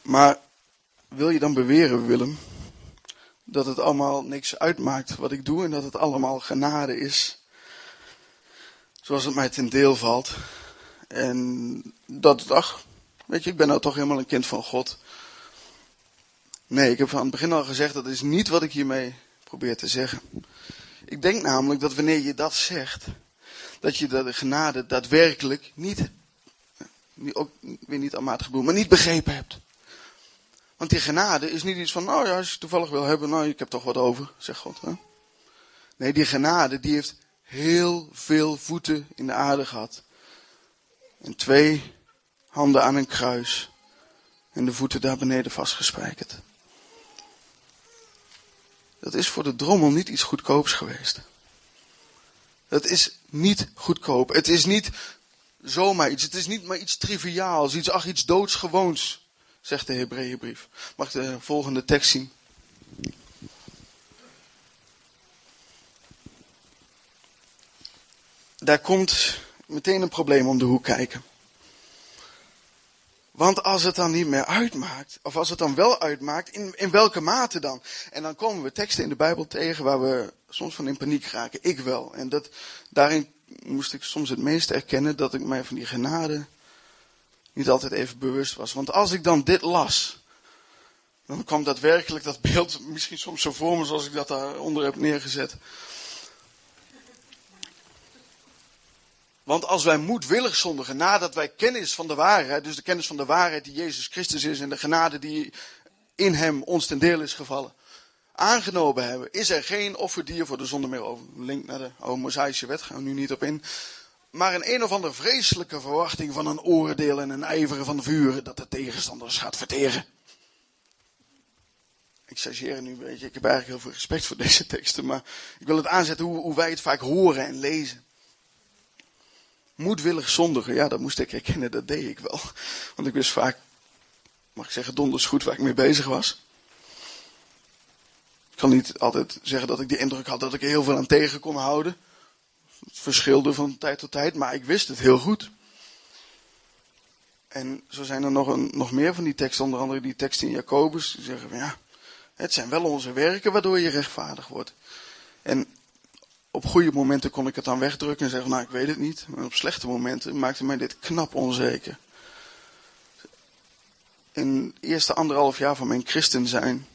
Maar wil je dan beweren, Willem, dat het allemaal niks uitmaakt wat ik doe en dat het allemaal genade is? Zoals het mij ten deel valt. En dat, ach, weet je, ik ben nou toch helemaal een kind van God. Nee, ik heb aan het begin al gezegd, dat is niet wat ik hiermee probeer te zeggen. Ik denk namelijk dat wanneer je dat zegt, dat je de genade daadwerkelijk niet, ook weer niet aanmatig bedoel, maar niet begrepen hebt. Want die genade is niet iets van, nou ja, als je toevallig wil hebben, nou ik heb toch wat over, zegt God. Hè? Nee, die genade die heeft heel veel voeten in de aarde gehad. En twee handen aan een kruis. En de voeten daar beneden vastgespijkerd. Dat is voor de drommel niet iets goedkoops geweest. Dat is niet goedkoop. Het is niet zomaar iets. Het is niet maar iets triviaals. Iets, ach, iets doodsgewoons, zegt de Hebreeënbrief. Mag ik de volgende tekst zien? Daar komt meteen een probleem om de hoek kijken. Want als het dan niet meer uitmaakt, of als het dan wel uitmaakt, in, in welke mate dan? En dan komen we teksten in de Bijbel tegen waar we soms van in paniek raken. Ik wel. En dat, daarin moest ik soms het meest erkennen dat ik mij van die genade niet altijd even bewust was. Want als ik dan dit las, dan kwam daadwerkelijk dat beeld misschien soms zo voor me zoals ik dat daaronder heb neergezet. Want als wij moedwillig zondigen nadat wij kennis van de waarheid, dus de kennis van de waarheid die Jezus Christus is en de genade die in hem ons ten deel is gevallen, aangenomen hebben, is er geen offerdier voor de zonde meer over. Link naar de oude Mosaïsche wet, gaan we nu niet op in. Maar een een of andere vreselijke verwachting van een oordeel en een ijveren van vuur dat de tegenstanders gaat verteren. Ik chargeer nu een beetje, ik heb eigenlijk heel veel respect voor deze teksten, maar ik wil het aanzetten hoe, hoe wij het vaak horen en lezen. Moedwillig zondigen, ja, dat moest ik herkennen, dat deed ik wel. Want ik wist vaak, mag ik zeggen, donders goed waar ik mee bezig was. Ik kan niet altijd zeggen dat ik de indruk had dat ik er heel veel aan tegen kon houden. Verschilde van tijd tot tijd, maar ik wist het heel goed. En zo zijn er nog, een, nog meer van die teksten, onder andere die teksten in Jacobus, die zeggen van ja, het zijn wel onze werken waardoor je rechtvaardig wordt. En op goede momenten kon ik het dan wegdrukken en zeggen, nou ik weet het niet. Maar op slechte momenten maakte mij dit knap onzeker. In de eerste anderhalf jaar van mijn christen zijn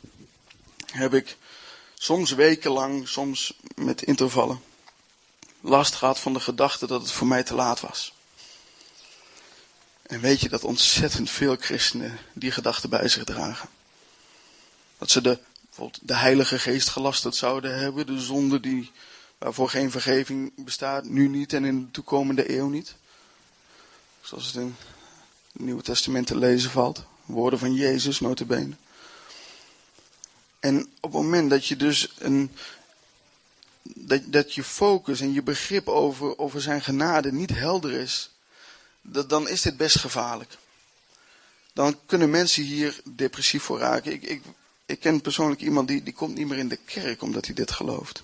heb ik soms wekenlang, soms met intervallen, last gehad van de gedachte dat het voor mij te laat was. En weet je dat ontzettend veel christenen die gedachte bij zich dragen. Dat ze de, bijvoorbeeld de Heilige Geest gelasterd zouden hebben, de zonde die waarvoor geen vergeving bestaat, nu niet en in de toekomende eeuw niet. Zoals het in het Nieuwe Testament te lezen valt. Woorden van Jezus, notabene. En op het moment dat je dus een, dat, dat je focus en je begrip over, over zijn genade niet helder is, dan is dit best gevaarlijk. Dan kunnen mensen hier depressief voor raken. Ik, ik, ik ken persoonlijk iemand die, die komt niet meer in de kerk omdat hij dit gelooft.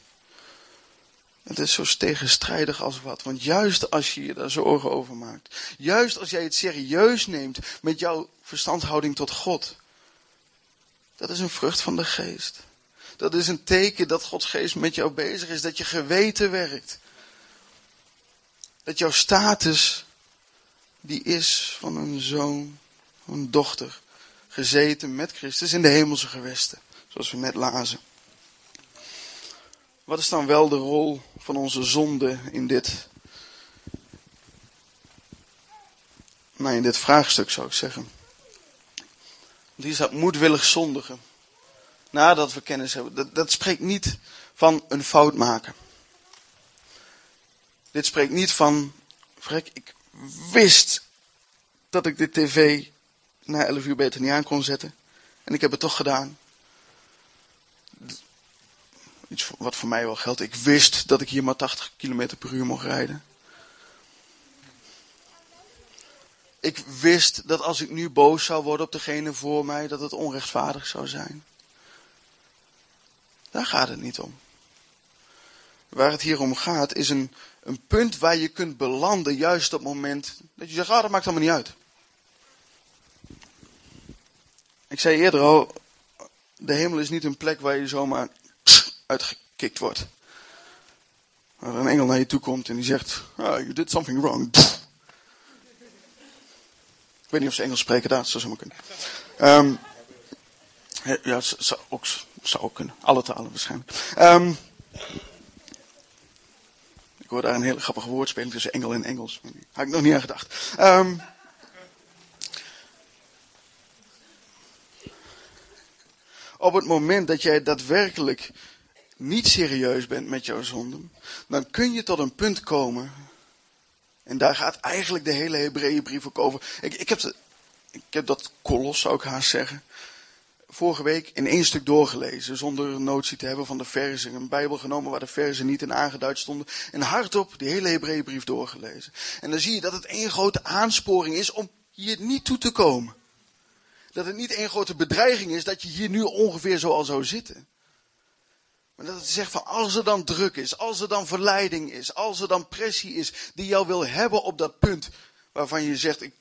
Het is zo tegenstrijdig als wat. Want juist als je je daar zorgen over maakt. Juist als jij het serieus neemt met jouw verstandhouding tot God. Dat is een vrucht van de geest. Dat is een teken dat Gods geest met jou bezig is. Dat je geweten werkt. Dat jouw status die is van een zoon, een dochter. Gezeten met Christus in de hemelse gewesten. Zoals we net lazen. Wat is dan wel de rol van onze zonde in dit? Nou, in dit vraagstuk zou ik zeggen. Hier staat moedwillig zondigen. Nadat we kennis hebben. Dat, dat spreekt niet van een fout maken. Dit spreekt niet van, vrek, ik wist dat ik de tv na 11 uur beter niet aan kon zetten. En ik heb het toch gedaan. Iets wat voor mij wel geldt. Ik wist dat ik hier maar 80 km per uur mocht rijden. Ik wist dat als ik nu boos zou worden op degene voor mij, dat het onrechtvaardig zou zijn. Daar gaat het niet om. Waar het hier om gaat, is een, een punt waar je kunt belanden, juist op het moment dat je zegt, ah, dat maakt allemaal niet uit. Ik zei eerder al, de hemel is niet een plek waar je zomaar uitgekikt wordt. Waar een engel naar je toe komt en die zegt, oh, you did something wrong. Ik weet niet of ze Engels spreken, daar zou zo maar kunnen. Um, Ja, ook, zou ook kunnen. Alle talen waarschijnlijk. Um, ik hoor daar een hele grappige woordspeling tussen Engel en Engels. Had ik nog niet aan gedacht. Um, op het moment dat jij daadwerkelijk niet serieus bent met jouw zonden, dan kun je tot een punt komen. En daar gaat eigenlijk de hele Hebreeënbrief ook over. Ik, ik, heb ik heb dat kolos, zou ik haast zeggen. Vorige week in één stuk doorgelezen, zonder notie te hebben van de verzen. Een Bijbel genomen waar de verzen niet in aangeduid stonden. En hardop die hele Hebreeënbrief doorgelezen. En dan zie je dat het één grote aansporing is om hier niet toe te komen. Dat het niet één grote bedreiging is dat je hier nu ongeveer zo al zou zitten. Maar dat het zegt van als er dan druk is, als er dan verleiding is, als er dan pressie is die jou wil hebben op dat punt waarvan je zegt ik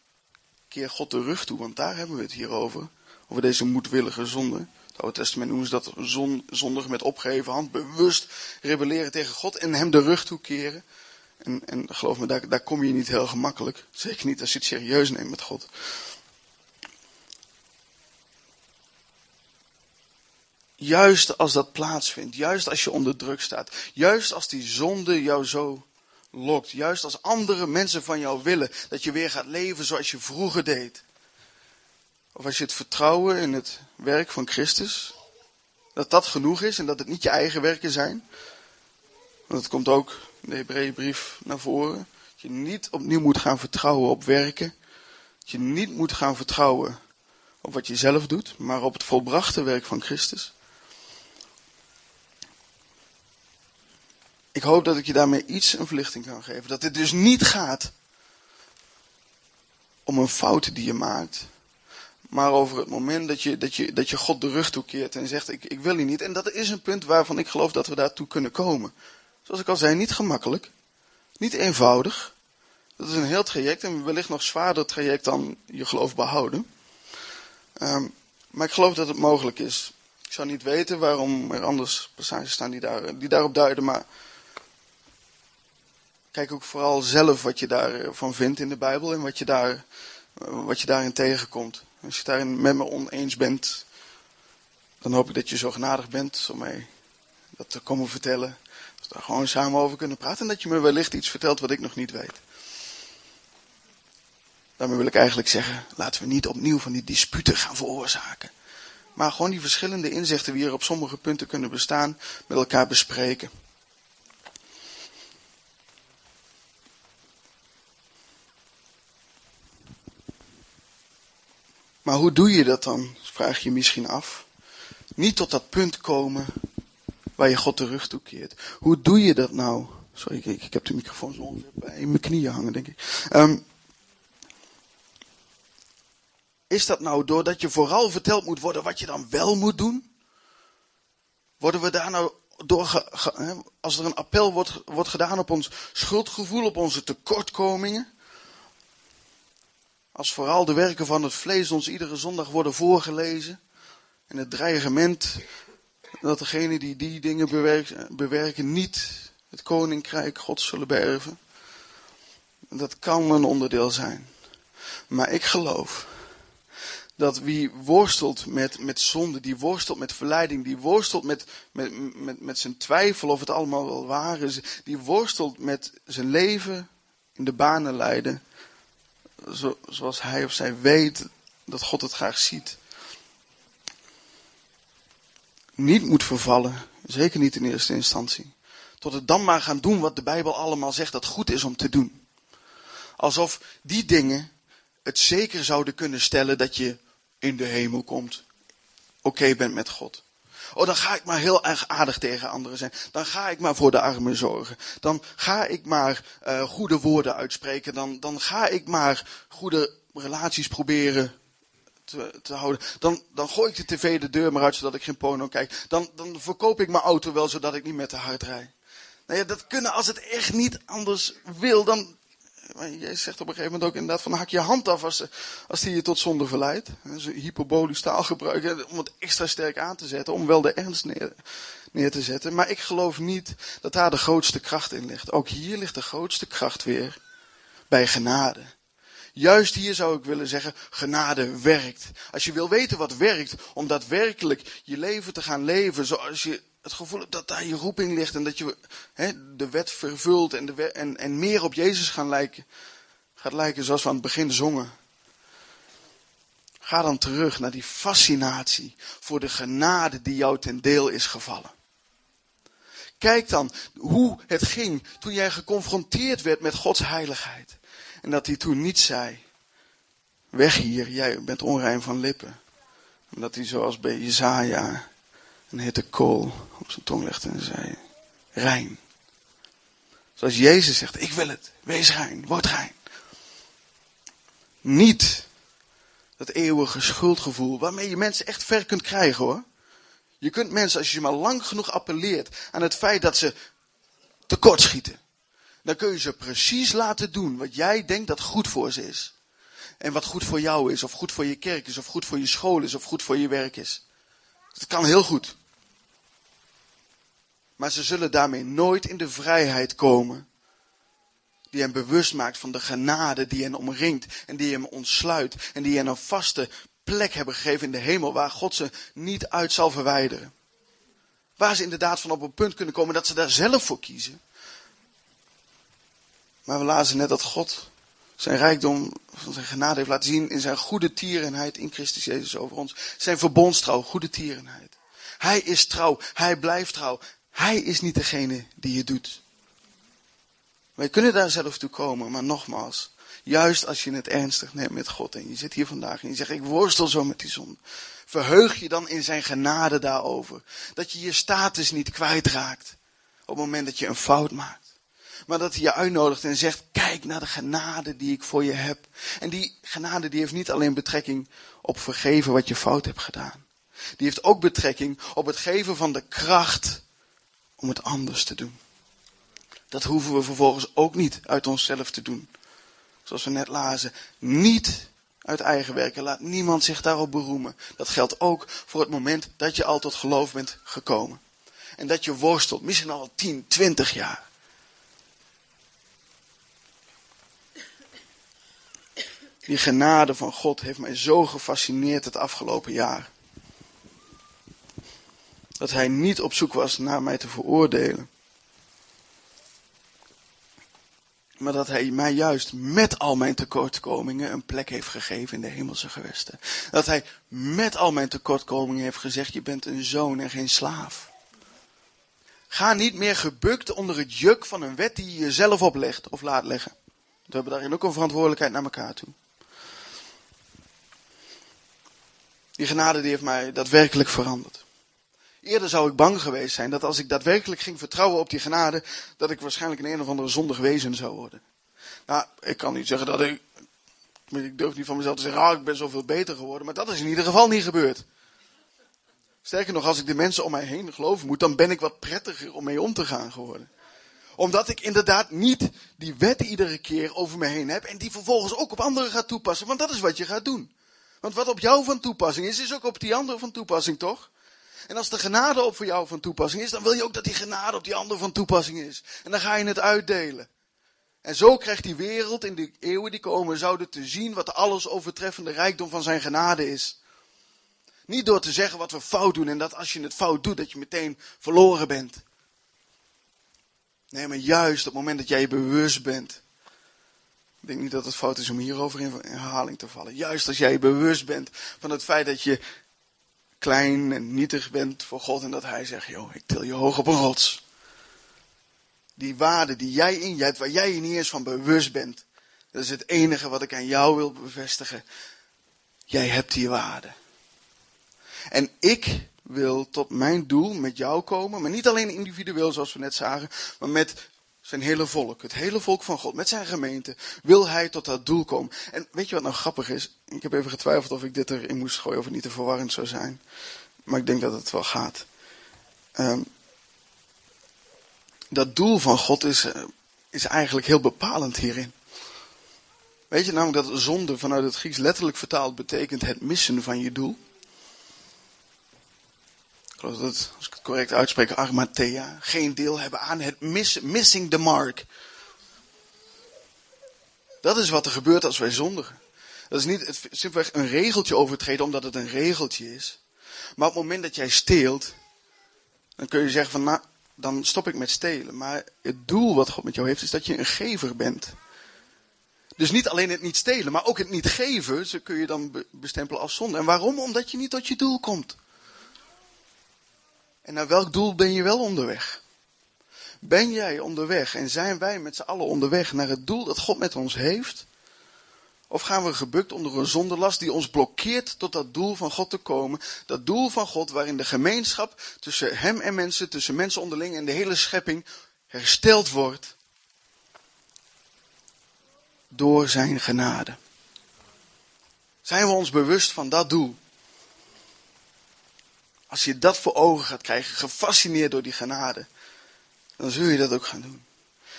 keer God de rug toe, want daar hebben we het hier over. Over deze moedwillige zonde. Het Oude Testament noemen ze dat zon, zondig met opgeheven hand, bewust rebelleren tegen God en hem de rug toekeren. En, en geloof me, daar, daar kom je niet heel gemakkelijk. Zeker niet als je het serieus neemt met God. Juist als dat plaatsvindt, juist als je onder druk staat, juist als die zonde jou zo lokt, juist als andere mensen van jou willen dat je weer gaat leven zoals je vroeger deed. Of als je het vertrouwen in het werk van Christus, dat dat genoeg is en dat het niet je eigen werken zijn. Want het komt ook in de Hebreeënbrief naar voren. Dat je niet opnieuw moet gaan vertrouwen op werken. Dat je niet moet gaan vertrouwen op wat je zelf doet, maar op het volbrachte werk van Christus. Ik hoop dat ik je daarmee iets een verlichting kan geven. Dat het dus niet gaat om een fout die je maakt. Maar over het moment dat je, dat je, dat je God de rug toekeert en zegt: ik, ik wil je niet. En dat is een punt waarvan ik geloof dat we daartoe kunnen komen. Zoals ik al zei, niet gemakkelijk. Niet eenvoudig. Dat is een heel traject en wellicht nog zwaarder traject dan je geloof behouden. Um, maar ik geloof dat het mogelijk is. Ik zou niet weten waarom er anders passages staan die, daar, die daarop duiden, maar Kijk ook vooral zelf wat je daarvan vindt in de Bijbel en wat je, daar, wat je daarin tegenkomt. Als je daarin met me oneens bent, dan hoop ik dat je zo genadig bent om mij dat te komen vertellen. Dat we daar gewoon samen over kunnen praten en dat je me wellicht iets vertelt wat ik nog niet weet. Daarmee wil ik eigenlijk zeggen, laten we niet opnieuw van die disputen gaan veroorzaken. Maar gewoon die verschillende inzichten die er op sommige punten kunnen bestaan, met elkaar bespreken. Maar hoe doe je dat dan? Vraag je misschien af. Niet tot dat punt komen waar je God de rug toekeert. Hoe doe je dat nou? Sorry, ik, ik heb de microfoon zo ongeveer bij mijn knieën hangen, denk ik. Um, is dat nou doordat je vooral verteld moet worden wat je dan wel moet doen? Worden we daar nou door, als er een appel wordt, wordt gedaan op ons schuldgevoel, op onze tekortkomingen? Als vooral de werken van het vlees ons iedere zondag worden voorgelezen. En het dreigement dat degenen die die dingen bewerken niet het koninkrijk God zullen beërven. Dat kan een onderdeel zijn. Maar ik geloof dat wie worstelt met, met zonde, die worstelt met verleiding, die worstelt met, met, met, met zijn twijfel of het allemaal wel waar is, die worstelt met zijn leven in de banen leiden zo, zoals hij of zij weet dat God het graag ziet. Niet moet vervallen, zeker niet in eerste instantie. Tot het dan maar gaan doen wat de Bijbel allemaal zegt dat goed is om te doen. Alsof die dingen het zeker zouden kunnen stellen dat je in de hemel komt. Oké bent met God. Oh, dan ga ik maar heel erg aardig tegen anderen zijn. Dan ga ik maar voor de armen zorgen. Dan ga ik maar uh, goede woorden uitspreken. Dan, dan ga ik maar goede relaties proberen te, te, houden. Dan, dan gooi ik de tv de deur maar uit zodat ik geen porno kijk. Dan, dan verkoop ik mijn auto wel zodat ik niet met te hard rijd. Nou ja, dat kunnen als het echt niet anders wil, dan, Jij zegt op een gegeven moment ook inderdaad van hak je hand af als, als die je tot zonde verleidt. Dus hyperbolisch taal gebruiken om het extra sterk aan te zetten, om wel de ernst neer, neer te zetten. Maar ik geloof niet dat daar de grootste kracht in ligt. Ook hier ligt de grootste kracht weer bij genade. Juist hier zou ik willen zeggen, genade werkt. Als je wil weten wat werkt, om daadwerkelijk je leven te gaan leven zoals je het gevoel dat daar je roeping ligt en dat je he, de wet vervult en, de en, en meer op Jezus gaan lijken, gaat lijken zoals we aan het begin zongen. Ga dan terug naar die fascinatie voor de genade die jou ten deel is gevallen. Kijk dan hoe het ging toen jij geconfronteerd werd met Gods heiligheid. En dat hij toen niet zei, weg hier, jij bent onrein van lippen. En dat hij zoals bij Jezaja een hitte kool op zijn tong legde en zei, rein. Zoals Jezus zegt, ik wil het, wees rein, word rein. Niet dat eeuwige schuldgevoel waarmee je mensen echt ver kunt krijgen hoor. Je kunt mensen, als je maar lang genoeg appelleert aan het feit dat ze tekortschieten, dan kun je ze precies laten doen wat jij denkt dat goed voor ze is. En wat goed voor jou is, of goed voor je kerk is, of goed voor je school is, of goed voor je werk is. Dat kan heel goed. Maar ze zullen daarmee nooit in de vrijheid komen. Die hem bewust maakt van de genade die hen omringt en die hem ontsluit en die hen een vaste plek hebben gegeven in de hemel waar God ze niet uit zal verwijderen. Waar ze inderdaad van op een punt kunnen komen dat ze daar zelf voor kiezen. Maar we lazen net dat God zijn rijkdom van zijn genade heeft laten zien in zijn goede tierenheid in Christus Jezus over ons. Zijn verbondstrouw, goede tierenheid. Hij is trouw, hij blijft trouw. Hij is niet degene die het doet. Wij kunnen daar zelf toe komen, maar nogmaals, juist als je het ernstig neemt met God en je zit hier vandaag en je zegt ik worstel zo met die zonde. Verheug je dan in zijn genade daarover. Dat je je status niet kwijtraakt op het moment dat je een fout maakt. Maar dat hij je uitnodigt en zegt, kijk naar de genade die ik voor je heb. En die genade die heeft niet alleen betrekking op vergeven wat je fout hebt gedaan. Die heeft ook betrekking op het geven van de kracht om het anders te doen. Dat hoeven we vervolgens ook niet uit onszelf te doen. Zoals we net lazen, niet uit eigen werken. Laat niemand zich daarop beroemen. Dat geldt ook voor het moment dat je al tot geloof bent gekomen. En dat je worstelt, misschien al 10, 20 jaar. Die genade van God heeft mij zo gefascineerd het afgelopen jaar. Dat hij niet op zoek was naar mij te veroordelen. Maar dat hij mij juist met al mijn tekortkomingen een plek heeft gegeven in de hemelse gewesten. Dat hij met al mijn tekortkomingen heeft gezegd, je bent een zoon en geen slaaf. Ga niet meer gebukt onder het juk van een wet die je jezelf oplegt of laat leggen. We hebben daarin ook een verantwoordelijkheid naar elkaar toe. Die genade die heeft mij daadwerkelijk veranderd. Eerder zou ik bang geweest zijn dat als ik daadwerkelijk ging vertrouwen op die genade, dat ik waarschijnlijk een een of andere zondig wezen zou worden. Nou, ik kan niet zeggen dat ik, ik durf niet van mezelf te zeggen, ah, ik ben zoveel beter geworden, maar dat is in ieder geval niet gebeurd. Sterker nog, als ik de mensen om mij heen geloven moet, dan ben ik wat prettiger om mee om te gaan geworden. Omdat ik inderdaad niet die wetten iedere keer over me heen heb en die vervolgens ook op anderen gaat toepassen, want dat is wat je gaat doen. Want wat op jou van toepassing is, is ook op die ander van toepassing, toch? En als de genade op voor jou van toepassing is, dan wil je ook dat die genade op die ander van toepassing is. En dan ga je het uitdelen. En zo krijgt die wereld in de eeuwen die komen, zouden te zien wat de alles overtreffende rijkdom van zijn genade is. Niet door te zeggen wat we fout doen en dat als je het fout doet, dat je meteen verloren bent. Nee, maar juist op het moment dat jij je bewust bent. Ik denk niet dat het fout is om hierover in herhaling te vallen. Juist als jij je bewust bent van het feit dat je klein en nietig bent voor God en dat Hij zegt, joh, ik til je hoog op een rots. Die waarde die jij in je hebt, waar jij je niet eens van bewust bent, dat is het enige wat ik aan jou wil bevestigen. Jij hebt die waarde. En ik wil tot mijn doel met jou komen, maar niet alleen individueel zoals we net zagen, maar met zijn hele volk, het hele volk van God, met zijn gemeente, wil hij tot dat doel komen. En weet je wat nou grappig is? Ik heb even getwijfeld of ik dit erin moest gooien of het niet te verwarrend zou zijn. Maar ik denk dat het wel gaat. Um, dat doel van God is, uh, is eigenlijk heel bepalend hierin. Weet je namelijk dat zonde vanuit het Grieks letterlijk vertaald betekent het missen van je doel? Dat, als ik het correct uitspreek, armatea, geen deel hebben aan het miss, missing the mark. Dat is wat er gebeurt als wij zondigen. Dat is niet het, simpelweg een regeltje overtreden omdat het een regeltje is. Maar op het moment dat jij steelt, dan kun je zeggen van nou, dan stop ik met stelen. Maar het doel wat God met jou heeft is dat je een gever bent. Dus niet alleen het niet stelen, maar ook het niet geven, zo kun je dan bestempelen als zonde. En waarom? Omdat je niet tot je doel komt. En naar welk doel ben je wel onderweg? Ben jij onderweg en zijn wij met z'n allen onderweg naar het doel dat God met ons heeft? Of gaan we gebukt onder een zonderlast die ons blokkeert tot dat doel van God te komen? Dat doel van God waarin de gemeenschap tussen Hem en mensen, tussen mensen onderling en de hele schepping hersteld wordt door Zijn genade. Zijn we ons bewust van dat doel? Als je dat voor ogen gaat krijgen, gefascineerd door die genade, dan zul je dat ook gaan doen.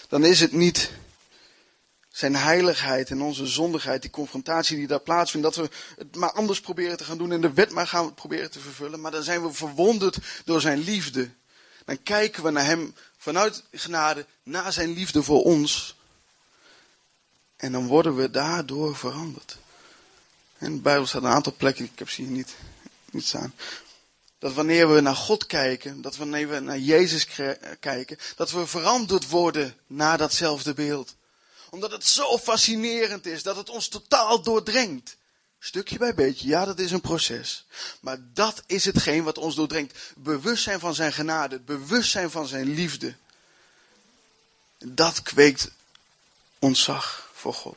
Dan is het niet zijn heiligheid en onze zondigheid, die confrontatie die daar plaatsvindt, dat we het maar anders proberen te gaan doen en de wet maar gaan proberen te vervullen, maar dan zijn we verwonderd door zijn liefde. Dan kijken we naar hem vanuit genade, naar zijn liefde voor ons. En dan worden we daardoor veranderd. En de Bijbel staat een aantal plekken, ik heb ze hier niet, niet staan. Dat wanneer we naar God kijken, dat wanneer we naar Jezus kijken, dat we veranderd worden naar datzelfde beeld. Omdat het zo fascinerend is, dat het ons totaal doordrengt. Stukje bij beetje, ja dat is een proces. Maar dat is hetgeen wat ons doordrengt. Bewustzijn van zijn genade, bewustzijn van zijn liefde. Dat kweekt ontzag voor God.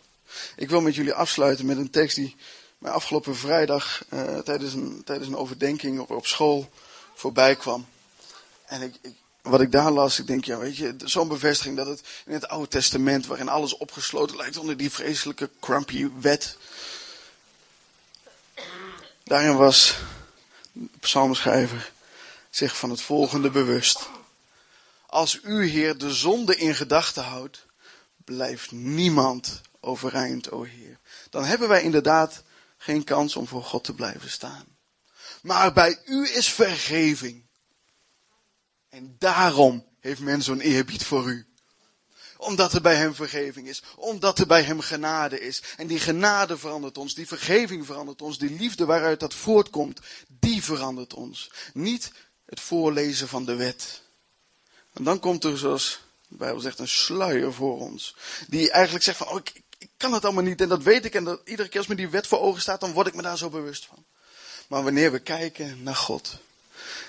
Ik wil met jullie afsluiten met een tekst die afgelopen vrijdag uh, tijdens, een, tijdens een overdenking op, op school voorbij kwam. En ik, wat ik daar las, ik denk, ja, weet je, zo'n bevestiging dat het in het Oude Testament, waarin alles opgesloten lijkt onder die vreselijke crumpy wet. Daarin was de psalmschrijver zich van het volgende bewust. Als u, Heer, de zonde in gedachten houdt, blijft niemand overeind, o Heer. Dan hebben wij inderdaad geen kans om voor God te blijven staan. Maar bij u is vergeving. En daarom heeft men zo'n eerbied voor u. Omdat er bij hem vergeving is. Omdat er bij hem genade is. En die genade verandert ons. Die vergeving verandert ons. Die liefde waaruit dat voortkomt. Die verandert ons. Niet het voorlezen van de wet. En dan komt er, zoals de Bijbel zegt, een sluier voor ons. Die eigenlijk zegt van, oh, ik, kan het allemaal niet en dat weet ik. En dat, iedere keer als me die wet voor ogen staat, dan word ik me daar zo bewust van. Maar wanneer we kijken naar God.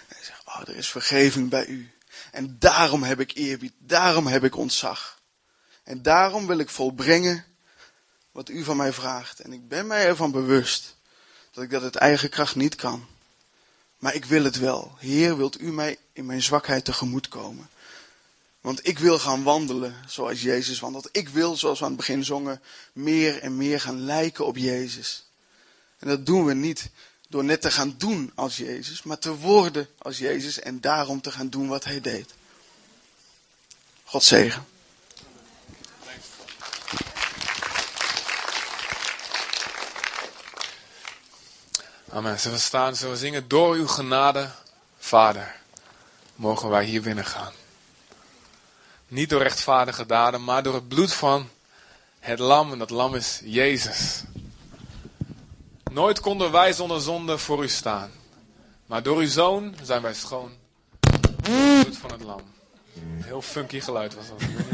En zeggen, oh, er is vergeving bij u. En daarom heb ik eerbied. Daarom heb ik ontzag. En daarom wil ik volbrengen wat u van mij vraagt. En ik ben mij ervan bewust dat ik dat uit eigen kracht niet kan. Maar ik wil het wel. Heer, wilt u mij in mijn zwakheid tegemoet komen? Want ik wil gaan wandelen zoals Jezus wandelt. Ik wil, zoals we aan het begin zongen, meer en meer gaan lijken op Jezus. En dat doen we niet door net te gaan doen als Jezus, maar te worden als Jezus en daarom te gaan doen wat Hij deed. God zegen. Amen. Zullen we staan, zullen we zingen, door uw genade, Vader, mogen wij hier binnen gaan. Niet door rechtvaardige daden, maar door het bloed van het lam. En dat lam is Jezus. Nooit konden wij zonder zonde voor u staan. Maar door uw zoon zijn wij schoon. Het bloed van het lam. Heel funky geluid was dat.